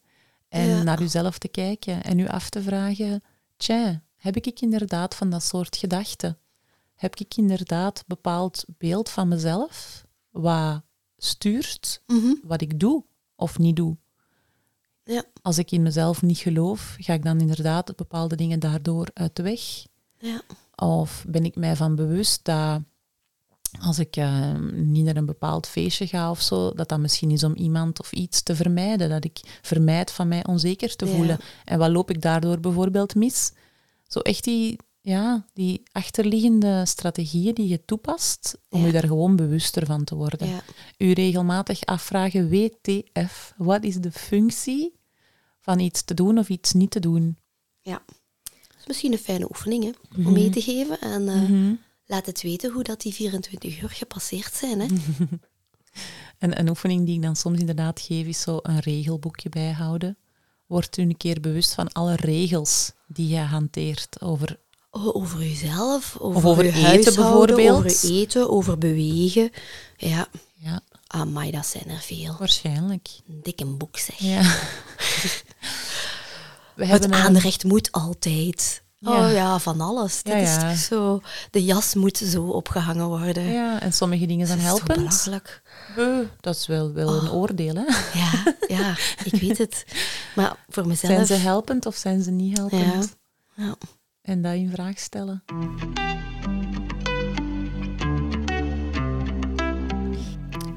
En Ja. naar uzelf te kijken. En u af te vragen, tja, heb ik inderdaad van dat soort gedachten? Heb ik inderdaad een bepaald beeld van mezelf? Wat stuurt Mhm. wat ik doe of niet doe? Ja. als ik in mezelf niet geloof, ga ik dan inderdaad bepaalde dingen daardoor uit de weg? Ja. Of ben ik mij van bewust dat als ik eh, niet naar een bepaald feestje ga of zo, dat dat misschien is om iemand of iets te vermijden. Dat ik vermijd van mij onzeker te Ja. voelen. En wat loop ik daardoor bijvoorbeeld mis? Zo echt die, ja, die achterliggende strategieën die je toepast, om Ja. je daar gewoon bewuster van te worden Ja. u regelmatig afvragen, WTF, wat is de functie van iets te doen of iets niet te doen? ja. Dat is misschien een fijne oefening hè, om mee te geven. En eh, Mhm. laat het weten hoe dat die 24 uur gepasseerd zijn. Hè. En een oefening die ik dan soms inderdaad geef, is zo een regelboekje bijhouden. Word u een keer bewust van alle regels die je hanteert over... O- Over jezelf, over, Of over je eten bijvoorbeeld. Over eten, over bewegen. Ja, Ja, amai, dat zijn er veel. waarschijnlijk. Een dikke boek zeg. Ja. We Het een- aanrecht moet altijd. Oh ja, van alles. Ja, Dit is ja. zo... De jas moet zo opgehangen worden. Ja, en sommige dingen zijn Dat is zo helpend. belachelijk. Eh, dat is wel, wel een Oh. oordeel, hè? Ja, ja, ik weet het. Maar voor mezelf... Zijn ze helpend of zijn ze niet helpend? Ja. En dat in vraag stellen.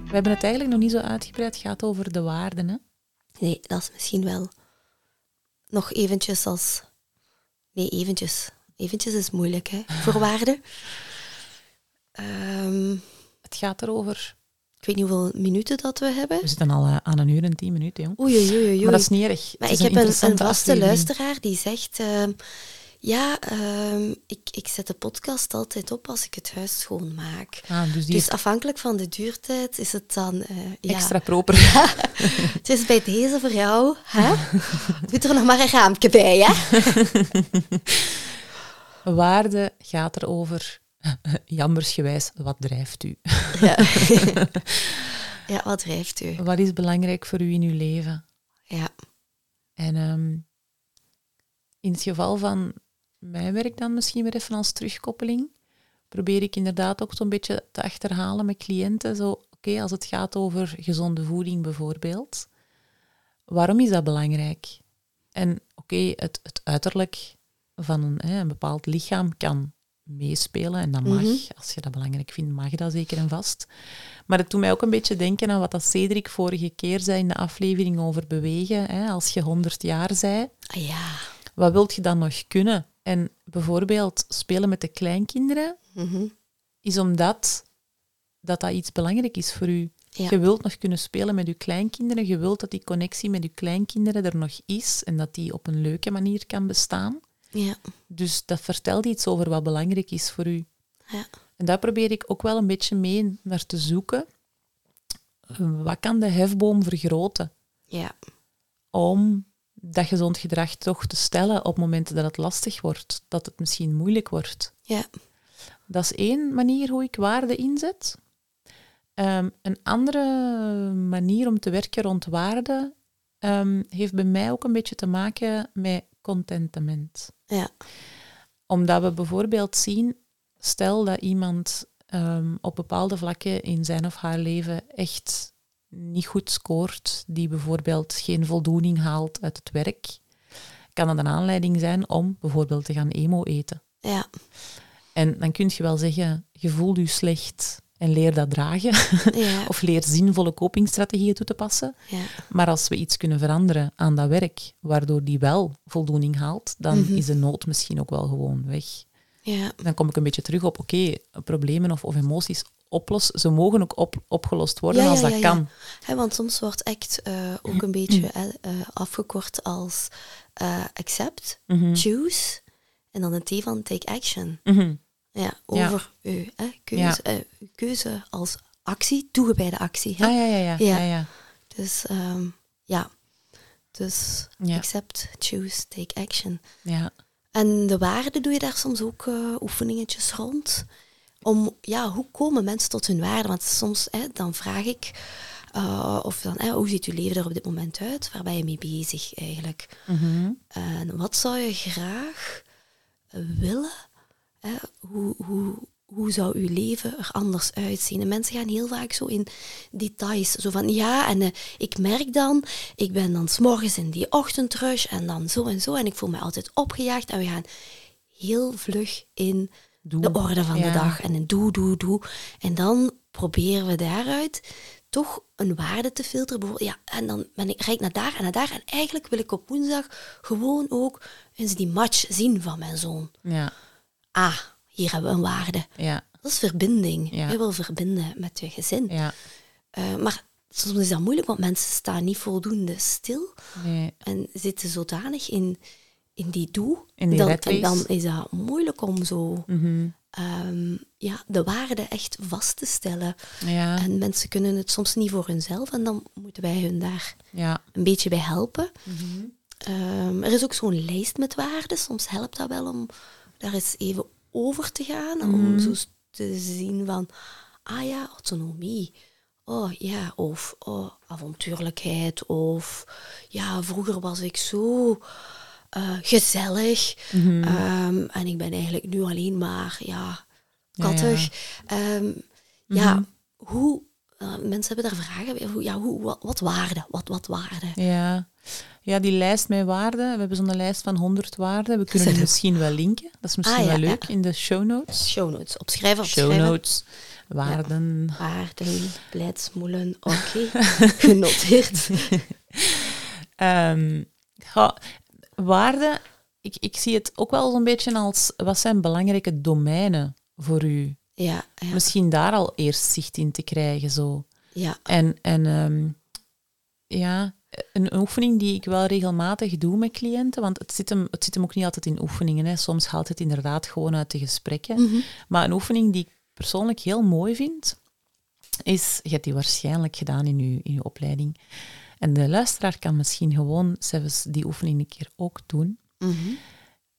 We hebben het eigenlijk nog niet zo uitgebreid gehad over de waarden. Hè? Nee, dat is misschien wel nog eventjes als... Nee, eventjes. Eventjes is moeilijk, hè. Voor waarde. Ehm, Het gaat erover. ik weet niet hoeveel minuten dat we hebben. We zitten al eh, aan een uur en tien minuten, jong. Oei, oei, oei, oei. Maar dat is niet erg. Maar Het ik is heb een, een vaste aflevering. luisteraar die zegt... ehm, ja, ehm, ik, ik zet de podcast altijd op als ik het huis schoonmaak. Ah, dus Dus afhankelijk van de duurtijd is het dan... eh, ja, extra proper. Het is bij deze voor jou. Hè? Doe er nog maar een raampje bij, hè? Waarde gaat erover, jammersgewijs, wat drijft u? Ja. ja, wat drijft u? Wat is belangrijk voor u in uw leven? Ja. En ehm, in het geval van mijn werk dan misschien weer even als terugkoppeling, probeer ik inderdaad ook zo'n beetje te achterhalen met cliënten. Zo, oké, als het gaat over gezonde voeding bijvoorbeeld, waarom is dat belangrijk? En oké, het, het uiterlijk van een, hè, een bepaald lichaam kan meespelen en dat mag. Mhm. Als je dat belangrijk vindt, mag dat zeker en vast. Maar het doet mij ook een beetje denken aan wat dat Cedric vorige keer zei in de aflevering over bewegen. Hè, als je 100 jaar zei, Ah, ja. wat wilt je dan nog kunnen? En bijvoorbeeld spelen met de kleinkinderen Mhm. is omdat dat, dat iets belangrijk is voor u. Ja. Je wilt nog kunnen spelen met je kleinkinderen. Je wilt dat die connectie met je kleinkinderen er nog is en dat die op een leuke manier kan bestaan. Ja. Dus dat vertelt iets over wat belangrijk is voor u. Ja. En daar probeer ik ook wel een beetje mee naar te zoeken. Wat kan de hefboom vergroten Ja. om dat gezond gedrag toch te stellen op momenten dat het lastig wordt, dat het misschien moeilijk wordt? Ja. Dat is één manier hoe ik waarde inzet. Ehm, een andere manier om te werken rond waarde ehm, heeft bij mij ook een beetje te maken met contentement. Ja. Omdat we bijvoorbeeld zien, stel dat iemand ehm, op bepaalde vlakken in zijn of haar leven echt niet goed scoort, die bijvoorbeeld geen voldoening haalt uit het werk, kan dat een aanleiding zijn om bijvoorbeeld te gaan emo eten. Ja. En dan kun je wel zeggen, je voelt je slecht en leer dat dragen. Ja. of leer zinvolle copingstrategieën toe te passen. Ja. Maar als we iets kunnen veranderen aan dat werk, waardoor die wel voldoening haalt, dan Mhm. is de nood misschien ook wel gewoon weg. Ja. Dan kom ik een beetje terug op, oké, problemen of, of emoties oplossen. Ze mogen ook op, opgelost worden Ja, als ja, dat ja, kan. Want soms wordt ACT eh, ook een beetje hè, eh, afgekort als eh, accept, Mhm. choose en dan een T van take action. Mhm. Ja, over uw hè, keuze, keuze als actie, toegewijde actie. Hè? Ah, ja, ja, ja. Ja. ja. ja. Dus ehm, ja, dus Ja. accept, choose, take action. ja. En de waarde doe je daar soms ook oefeningetjes rond. Om, ja, hoe komen mensen tot hun waarde? Want soms, hè, dan vraag ik, eh, of dan, hè, hoe ziet uw leven er op dit moment uit? Waar ben je mee bezig eigenlijk? Mhm. En wat zou je graag willen? Hè? Hoe, hoe, hoe zou uw leven er anders uitzien? En mensen gaan heel vaak zo in details. Zo van, ja, en eh, ik merk dan, ik ben dan s'morgens in die ochtendrush en dan zo en zo. En ik voel me altijd opgejaagd. En we gaan heel vlug in Doe. de orde van Ja. de dag. En een doe, doe, doe. En dan proberen we daaruit toch een waarde te filteren. Bijvoorbeeld, ja, en dan ben ik, rijd ik naar daar en naar daar. En eigenlijk wil ik op woensdag gewoon ook eens die match zien van mijn zoon. Ja, Ah, hier hebben we een waarde. ja, Dat is verbinding. Ja. Je wil verbinden met je gezin. ja. Eh, maar soms is dat moeilijk, want mensen staan niet voldoende stil Nee. en zitten zodanig in, in die doe. In die dan, en dan is dat moeilijk om zo Mhm. ehm, ja, de waarde echt vast te stellen. Ja, En mensen kunnen het soms niet voor hunzelf en dan moeten wij hun daar ja. een beetje bij helpen. Mhm. Ehm, er is ook zo'n lijst met waarden. Soms helpt dat wel om daar eens even over te gaan. Mhm. Om zo s- te zien van, ah ja, autonomie. Oh ja, of oh, avontuurlijkheid. Of ja, vroeger was ik zo eh, gezellig. Mhm. Ehm, en ik ben eigenlijk nu alleen maar, ja, kattig. Ehm, ja, Mhm. hoe... eh, mensen hebben daar vragen bij. Hoe, ja, hoe, wat, wat waarde? Wat, wat waarde? Ja. ja, die lijst met waarden. We hebben zo'n lijst van 100 waarden. We kunnen die misschien wel linken. Dat is misschien Ah, ja, wel ja. leuk in de show notes. Show notes. Opschrijven, Show opschrijven. notes, waarden. Waarden, blijdsmoelen. Oké, genoteerd. Ja, waarden, ik, ik zie het ook wel zo'n beetje als wat zijn belangrijke domeinen voor u? Ja, ja, Misschien daar al eerst zicht in te krijgen. Zo. ja. En, en ehm, ja, een oefening die ik wel regelmatig doe met cliënten, want het zit hem, het zit hem ook niet altijd in oefeningen. Hè. Soms haalt het inderdaad gewoon uit de gesprekken. Mhm. Maar een oefening die ik persoonlijk heel mooi vind, is, je hebt die waarschijnlijk gedaan in je, in je opleiding, en de luisteraar kan misschien gewoon zelfs die oefening een keer ook doen. Mhm.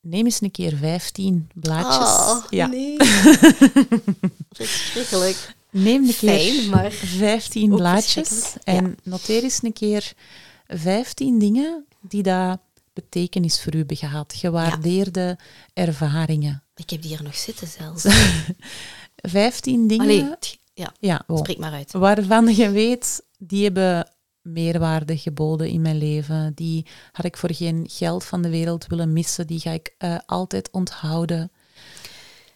Neem eens een keer 15 blaadjes. Oh, ja. nee. Verschrikkelijk. Neem een keer Fijn, maar 15 ook blaadjes en noteer eens een keer 15 dingen die dat betekenis voor u hebben gehad. Gewaardeerde ervaringen. Ik heb die hier nog zitten zelfs. 15 dingen Allee, ja, ja, wow, spreek maar uit. waarvan je weet, die hebben meerwaarde geboden in mijn leven. Die had ik voor geen geld van de wereld willen missen. Die ga ik eh, altijd onthouden.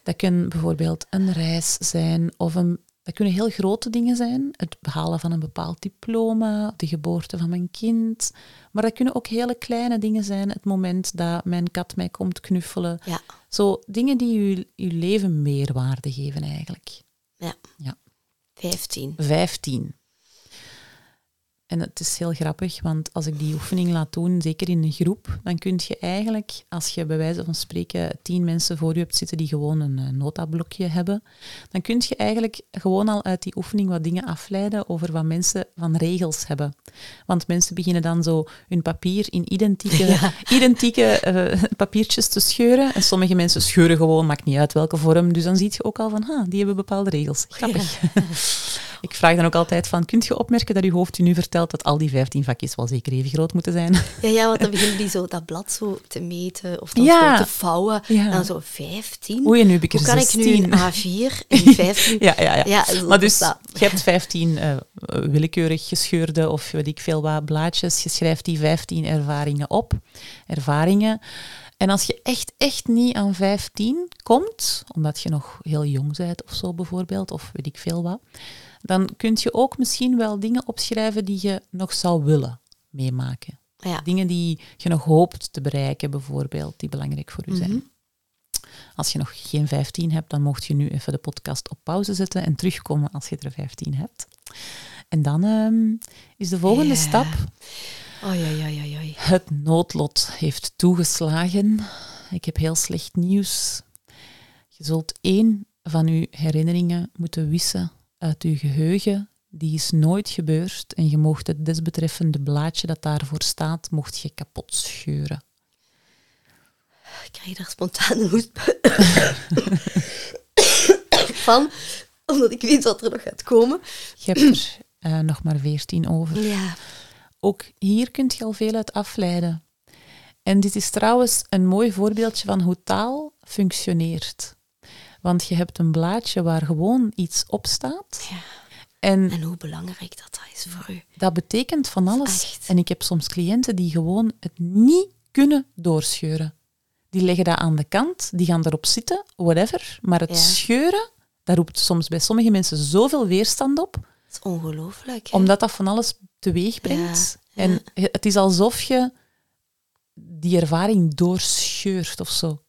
Dat kan bijvoorbeeld een reis zijn of een dat kunnen heel grote dingen zijn, het behalen van een bepaald diploma, de geboorte van mijn kind. Maar dat kunnen ook hele kleine dingen zijn, het moment dat mijn kat mij komt knuffelen. Ja, Zo dingen die je, je leven meerwaarde geven eigenlijk. ja. Ja. 15. 15. En het is heel grappig, want als ik die oefening laat doen, zeker in een groep, dan kun je eigenlijk, als je bij wijze van spreken tien mensen voor je hebt zitten die gewoon een eh, notablokje hebben, dan kun je eigenlijk gewoon al uit die oefening wat dingen afleiden over wat mensen van regels hebben. Want mensen beginnen dan zo hun papier in identieke, Ja. identieke eh, papiertjes te scheuren. En sommige mensen scheuren gewoon, maakt niet uit welke vorm. Dus dan zie je ook al van, ha, die hebben bepaalde regels. Grappig. Ik vraag dan ook altijd van, kunt je opmerken dat uw hoofd u nu vertelt dat al die 15 vakjes wel zeker even groot moeten zijn? Ja, ja, want dan beginnen die zo dat blad zo te meten of dan Ja. zo te vouwen. Ja. En dan zo 15. Oei, en nu heb ik er Hoe kan ik nu 16. een A4 in 15? Ja, ja, ja. Maar dus dat. je hebt 15 eh, willekeurig gescheurde of weet ik veel wat blaadjes. Je schrijft die 15 ervaringen op. Ervaringen. En als je echt, echt niet aan 15 komt, omdat je nog heel jong bent of zo bijvoorbeeld, of weet ik veel wat, dan kun je ook misschien wel dingen opschrijven die je nog zou willen meemaken. Ja. Dingen die je nog hoopt te bereiken, bijvoorbeeld, die belangrijk voor u zijn. Mhm. Als je nog geen 15 hebt, dan mocht je nu even de podcast op pauze zetten en terugkomen als je er 15 hebt. En dan ehm, is de volgende stap. Oei, oei, oei, oei, oei. Het noodlot heeft toegeslagen. Ik heb heel slecht nieuws. Je zult één van uw herinneringen moeten wissen uit uw geheugen. Die is nooit gebeurd en je mocht het desbetreffende blaadje dat daarvoor staat, mocht je kapot scheuren. Ik krijg daar spontaan een hoest van, omdat ik weet wat er nog gaat komen. Je hebt er eh, nog maar veertien over. Ja, Ook hier kun je al veel uit afleiden. En dit is trouwens een mooi voorbeeldje van hoe taal functioneert. Want je hebt een blaadje waar gewoon iets op staat. ja. En En hoe belangrijk dat, dat is voor u. dat betekent van alles. Echt. En ik heb soms cliënten die gewoon het niet kunnen doorscheuren. Die leggen dat aan de kant, die gaan erop zitten, whatever. Maar het Ja. scheuren, dat roept soms bij sommige mensen zoveel weerstand op, Dat is ongelooflijk. hè? omdat dat van alles teweeg brengt. Ja, En het is alsof je die ervaring doorscheurt of zo.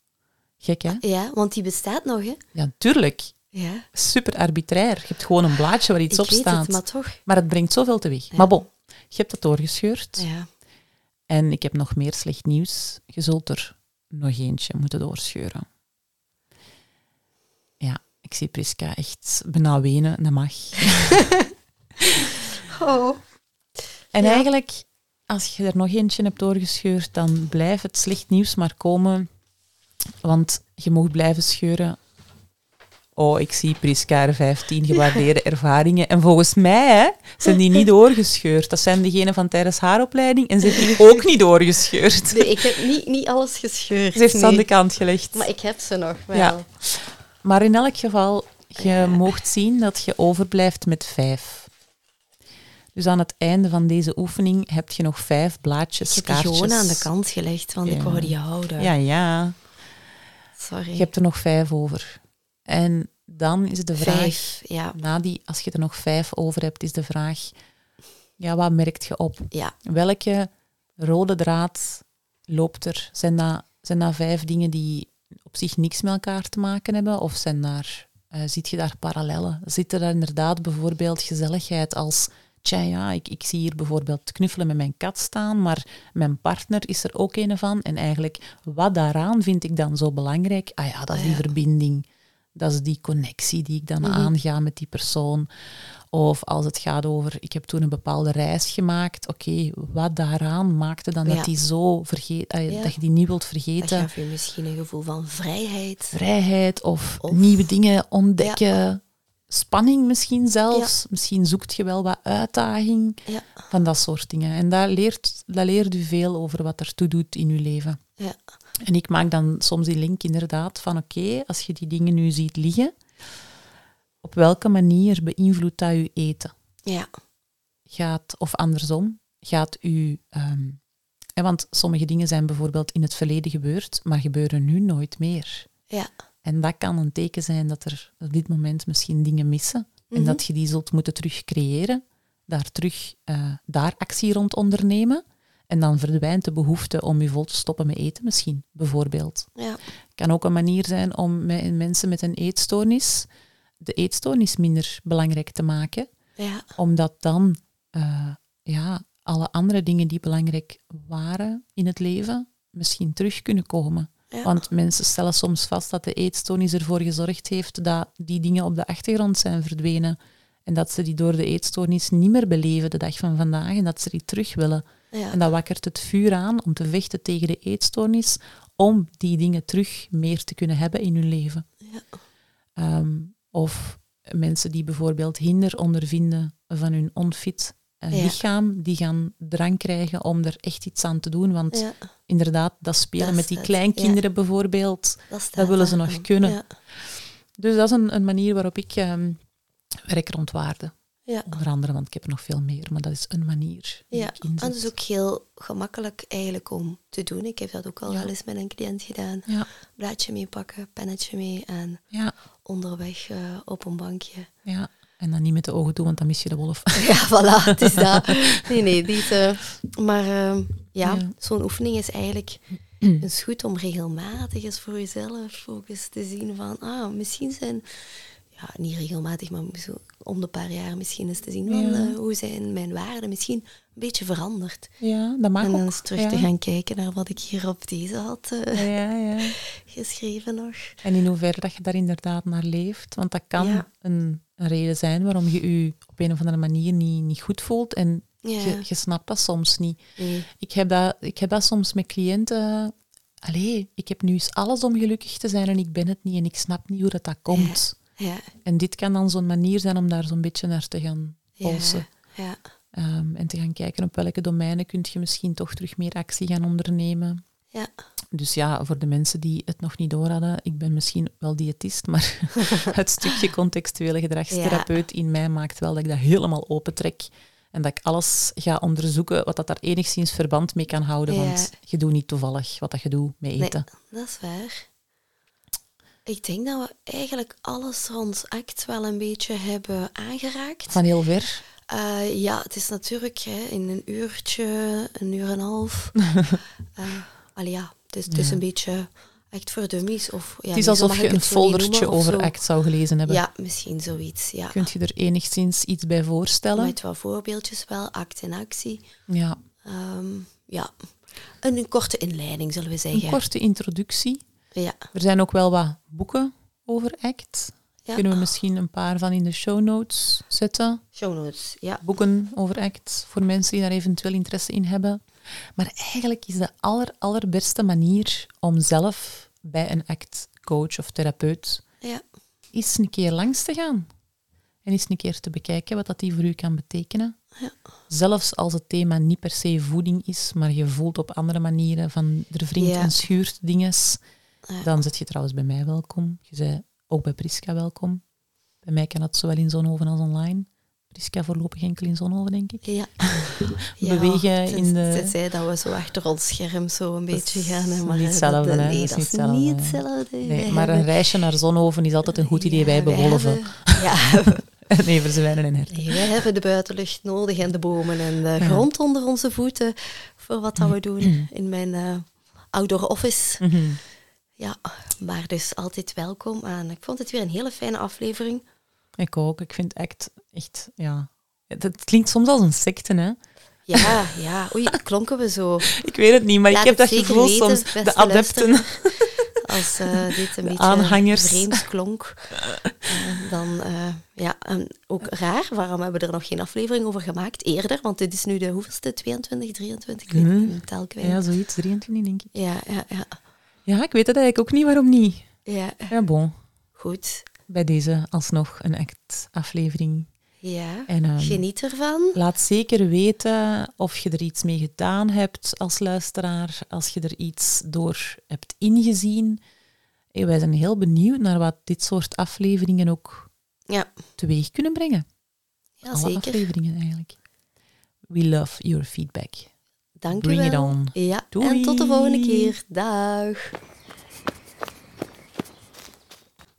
Gek, hè? Ja, want die bestaat nog, hè? Ja, tuurlijk. Ja, Super arbitrair. Je hebt gewoon een blaadje waar iets ik op weet staat. het, maar toch. Maar het brengt zoveel teweeg. Ja. Maar bon, je hebt het doorgescheurd. Ja. En ik heb nog meer slecht nieuws. Je zult er nog eentje moeten doorscheuren. Ja, ik zie Priska echt bijna wenen. Dat mag. Oh. En Ja. eigenlijk, als je er nog eentje hebt doorgescheurd, dan blijft het slecht nieuws maar komen. Want je mag blijven scheuren Oh, ik zie Priska 15 gewaardeerde ervaringen. En volgens mij hè, zijn die niet doorgescheurd. Dat zijn degenen van tijdens haar opleiding. En ze heeft die ook niet doorgescheurd. Nee, ik heb niet, niet alles gescheurd. Ze heeft ze nee. aan de kant gelegd. Maar ik heb ze nog wel. Ja. Maar in elk geval, je moogt zien dat je overblijft met vijf. Dus aan het einde van deze oefening heb je nog vijf blaadjes Ik heb die kaartjes. gewoon aan de kant gelegd, want ik wou die houden. Ja, ja. Sorry. Je hebt er nog vijf over. En dan is de vraag, Vijf, ja. na die, als je er nog vijf over hebt, is de vraag, ja, wat merkt je op? Ja, Welke rode draad loopt er? Zijn dat, zijn dat vijf dingen die op zich niks met elkaar te maken hebben? Of zijn daar, eh ziet je daar parallellen? Zit er daar inderdaad bijvoorbeeld gezelligheid als... Tja, ja, ik, ik zie hier bijvoorbeeld knuffelen met mijn kat staan, maar mijn partner is er ook een van. En eigenlijk, wat daaraan vind ik dan zo belangrijk? Ah ja, dat is die Ja. verbinding. Dat is die connectie die ik dan Mhm. aanga met die persoon. Of als het gaat over, ik heb toen een bepaalde reis gemaakt. Oké, wat daaraan maakte dan Ja. dat die zo vergeet, ah, Ja. dat je die niet wilt dat vergeten? gaf je misschien een gevoel van vrijheid. Vrijheid of, Of- nieuwe dingen ontdekken. Spanning misschien zelfs. Misschien zoekt je wel wat uitdaging Ja, van dat soort dingen. En dat leert, dat leert u veel over wat ertoe doet in uw leven. ja, En ik maak dan soms die link inderdaad van oké, als je die dingen nu ziet liggen, op welke manier beïnvloedt dat je eten? ja, Gaat, of andersom, gaat u... hè, want sommige dingen zijn bijvoorbeeld in het verleden gebeurd, maar gebeuren nu nooit meer. ja. En dat kan een teken zijn dat er op dit moment misschien dingen missen en Mhm. dat je die zult moeten terug creëren, daar terug eh, daar actie rond ondernemen en dan verdwijnt de behoefte om je vol te stoppen met eten misschien, bijvoorbeeld. ja. kan ook een manier zijn om met mensen met een eetstoornis de eetstoornis minder belangrijk te maken, ja. omdat dan eh, ja, alle andere dingen die belangrijk waren in het leven misschien terug kunnen komen. Ja. Want mensen stellen soms vast dat de eetstoornis ervoor gezorgd heeft dat die dingen op de achtergrond zijn verdwenen. En dat ze die door de eetstoornis niet meer beleven de dag van vandaag en dat ze die terug willen. ja. En dat wakkert het vuur aan om te vechten tegen de eetstoornis, om die dingen terug meer te kunnen hebben in hun leven. Ja. Ehm, of mensen die bijvoorbeeld hinder ondervinden van hun onfit Ja. lichaam, die gaan drang krijgen om er echt iets aan te doen. Want ja. inderdaad, dat spelen Dat met die kleinkinderen bijvoorbeeld, Dat, willen ze nog kunnen. Dus dat is een, een manier waarop ik ehm, werk rond waarde. ja. Onder andere, want ik heb er nog veel meer, maar dat is een manier die Ja, ik en inzet. dat is ook heel gemakkelijk eigenlijk om te doen. Ik heb dat ook al wel eens met een cliënt gedaan. Blaadje meepakken, pennetje mee en ja, onderweg eh, op een bankje. ja. En dan niet met de ogen toe, want dan mis je de wolf. Ja, voilà, het is dat. Nee, nee, die is, eh, Maar eh, ja, Ja. zo'n oefening is eigenlijk het is goed om regelmatig eens voor jezelf ook eens te zien van, ah, misschien zijn, ja, niet regelmatig, maar zo om de paar jaar misschien eens te zien van, Ja. eh, hoe zijn mijn waarden misschien een beetje veranderd. Ja, dat mag en dan ook. eens terug ja. te gaan kijken naar wat ik hier op deze had eh, Ja, ja. geschreven nog. En in hoeverre dat je daar inderdaad naar leeft. Want dat kan een, een reden zijn waarom je je op een of andere manier niet, niet goed voelt. En Ja, je, je snapt dat soms niet. nee. Ik heb dat, ik heb dat soms met cliënten. Allee, ik heb nu eens alles om gelukkig te zijn en ik ben het niet en ik snap niet hoe dat, dat komt. ja, En dit kan dan zo'n manier zijn om daar zo'n beetje naar te gaan polsen. ja, Ehm, en te gaan kijken op welke domeinen kun je misschien toch terug meer actie gaan ondernemen. ja, Dus ja, voor de mensen die het nog niet door hadden, ik ben misschien wel diëtist, maar het stukje contextuele gedragstherapeut in mij maakt wel dat ik dat helemaal opentrek. En dat ik alles ga onderzoeken wat dat daar enigszins verband mee kan houden. Ja. Want je doet niet toevallig wat dat je doet met Nee, eten. dat is waar. Ik denk dat we eigenlijk alles rond ACT wel een beetje hebben aangeraakt. Van heel ver. Eh, ja, het is natuurlijk hè, in een uurtje, een uur en een half. Allee, ja, het is, het is Ja. een beetje ACT voor dummies. Of, ja, het is alsof je een foldertje over. ACT zou gelezen hebben. Ja, misschien zoiets. Ja. Kunt je er enigszins iets bij voorstellen? Met wat voorbeeldjes wel, ACT in actie. Ja. Ehm, ja, een, een korte inleiding zullen we zeggen. Een korte introductie. Ja, Er zijn ook wel wat boeken over ACT. ja. Kunnen we misschien een paar van in de show notes zetten? Show notes, ja. Boeken over ACT voor mensen die daar eventueel interesse in hebben. Maar eigenlijk is de aller, allerbeste manier om zelf bij een ACT-coach of therapeut ja. eens een keer langs te gaan. En eens een keer te bekijken wat dat die voor u kan betekenen. Ja. Zelfs als het thema niet per se voeding is, maar je voelt op andere manieren van er wringt Ja. en schuurt dinges, Ja. dan zit je trouwens bij mij welkom. Je zei ook bij Priska welkom. Bij mij kan dat zowel in Zonhoven als online. Priska voorlopig enkel in Zonhoven, denk ik. Ja. Bewegen in de- Tenzij dat we zo achter ons scherm zo een beetje gaan. hè, niet Maar eh, hetzelfde, dat, hè. nee, Dat is niet hetzelfde. niet hetzelfde. Nee, maar een reisje naar Zonhoven is altijd een goed idee bij Ja, wij bewolven. Ja, nee, verzwijnen en herten. nee, wij hebben de buitenlucht nodig en de bomen en de Ja. grond onder onze voeten voor wat dat we doen in mijn eh outdoor office. Mhm. Ja, maar dus altijd welkom. En ik vond het weer een hele fijne aflevering. Ik ook. Ik vind echt, echt, ja... Het, klinkt soms als een secte, hè. Ja, ja. Oei, klonken we zo. Ik weet het niet, maar Laat ik heb dat gevoel weten, soms. De adepten. Als eh, dit een beetje aanhangers. vreemd klonk, eh, dan eh, ja, en ook raar. Waarom hebben we er nog geen aflevering over gemaakt eerder? Want dit is nu de hoeveelste? 22, 23? Ik weet Mhm. het tel kwijt. Ja, zoiets. 23, denk ik. Ja, ja, ja. Ja, ik weet het eigenlijk ook niet. Waarom niet? ja. Ja, bon. Goed. Bij deze alsnog een act aflevering. Ja. En, ehm, Geniet ervan. Laat zeker weten of je er iets mee gedaan hebt als luisteraar, als je er iets door hebt ingezien. Wij zijn heel benieuwd naar wat dit soort afleveringen ook Ja, teweeg kunnen brengen. ja Alle zeker. afleveringen eigenlijk. We love your feedback. Dank u Bring it wel. on. Ja, Doei. en tot de volgende keer. Dag.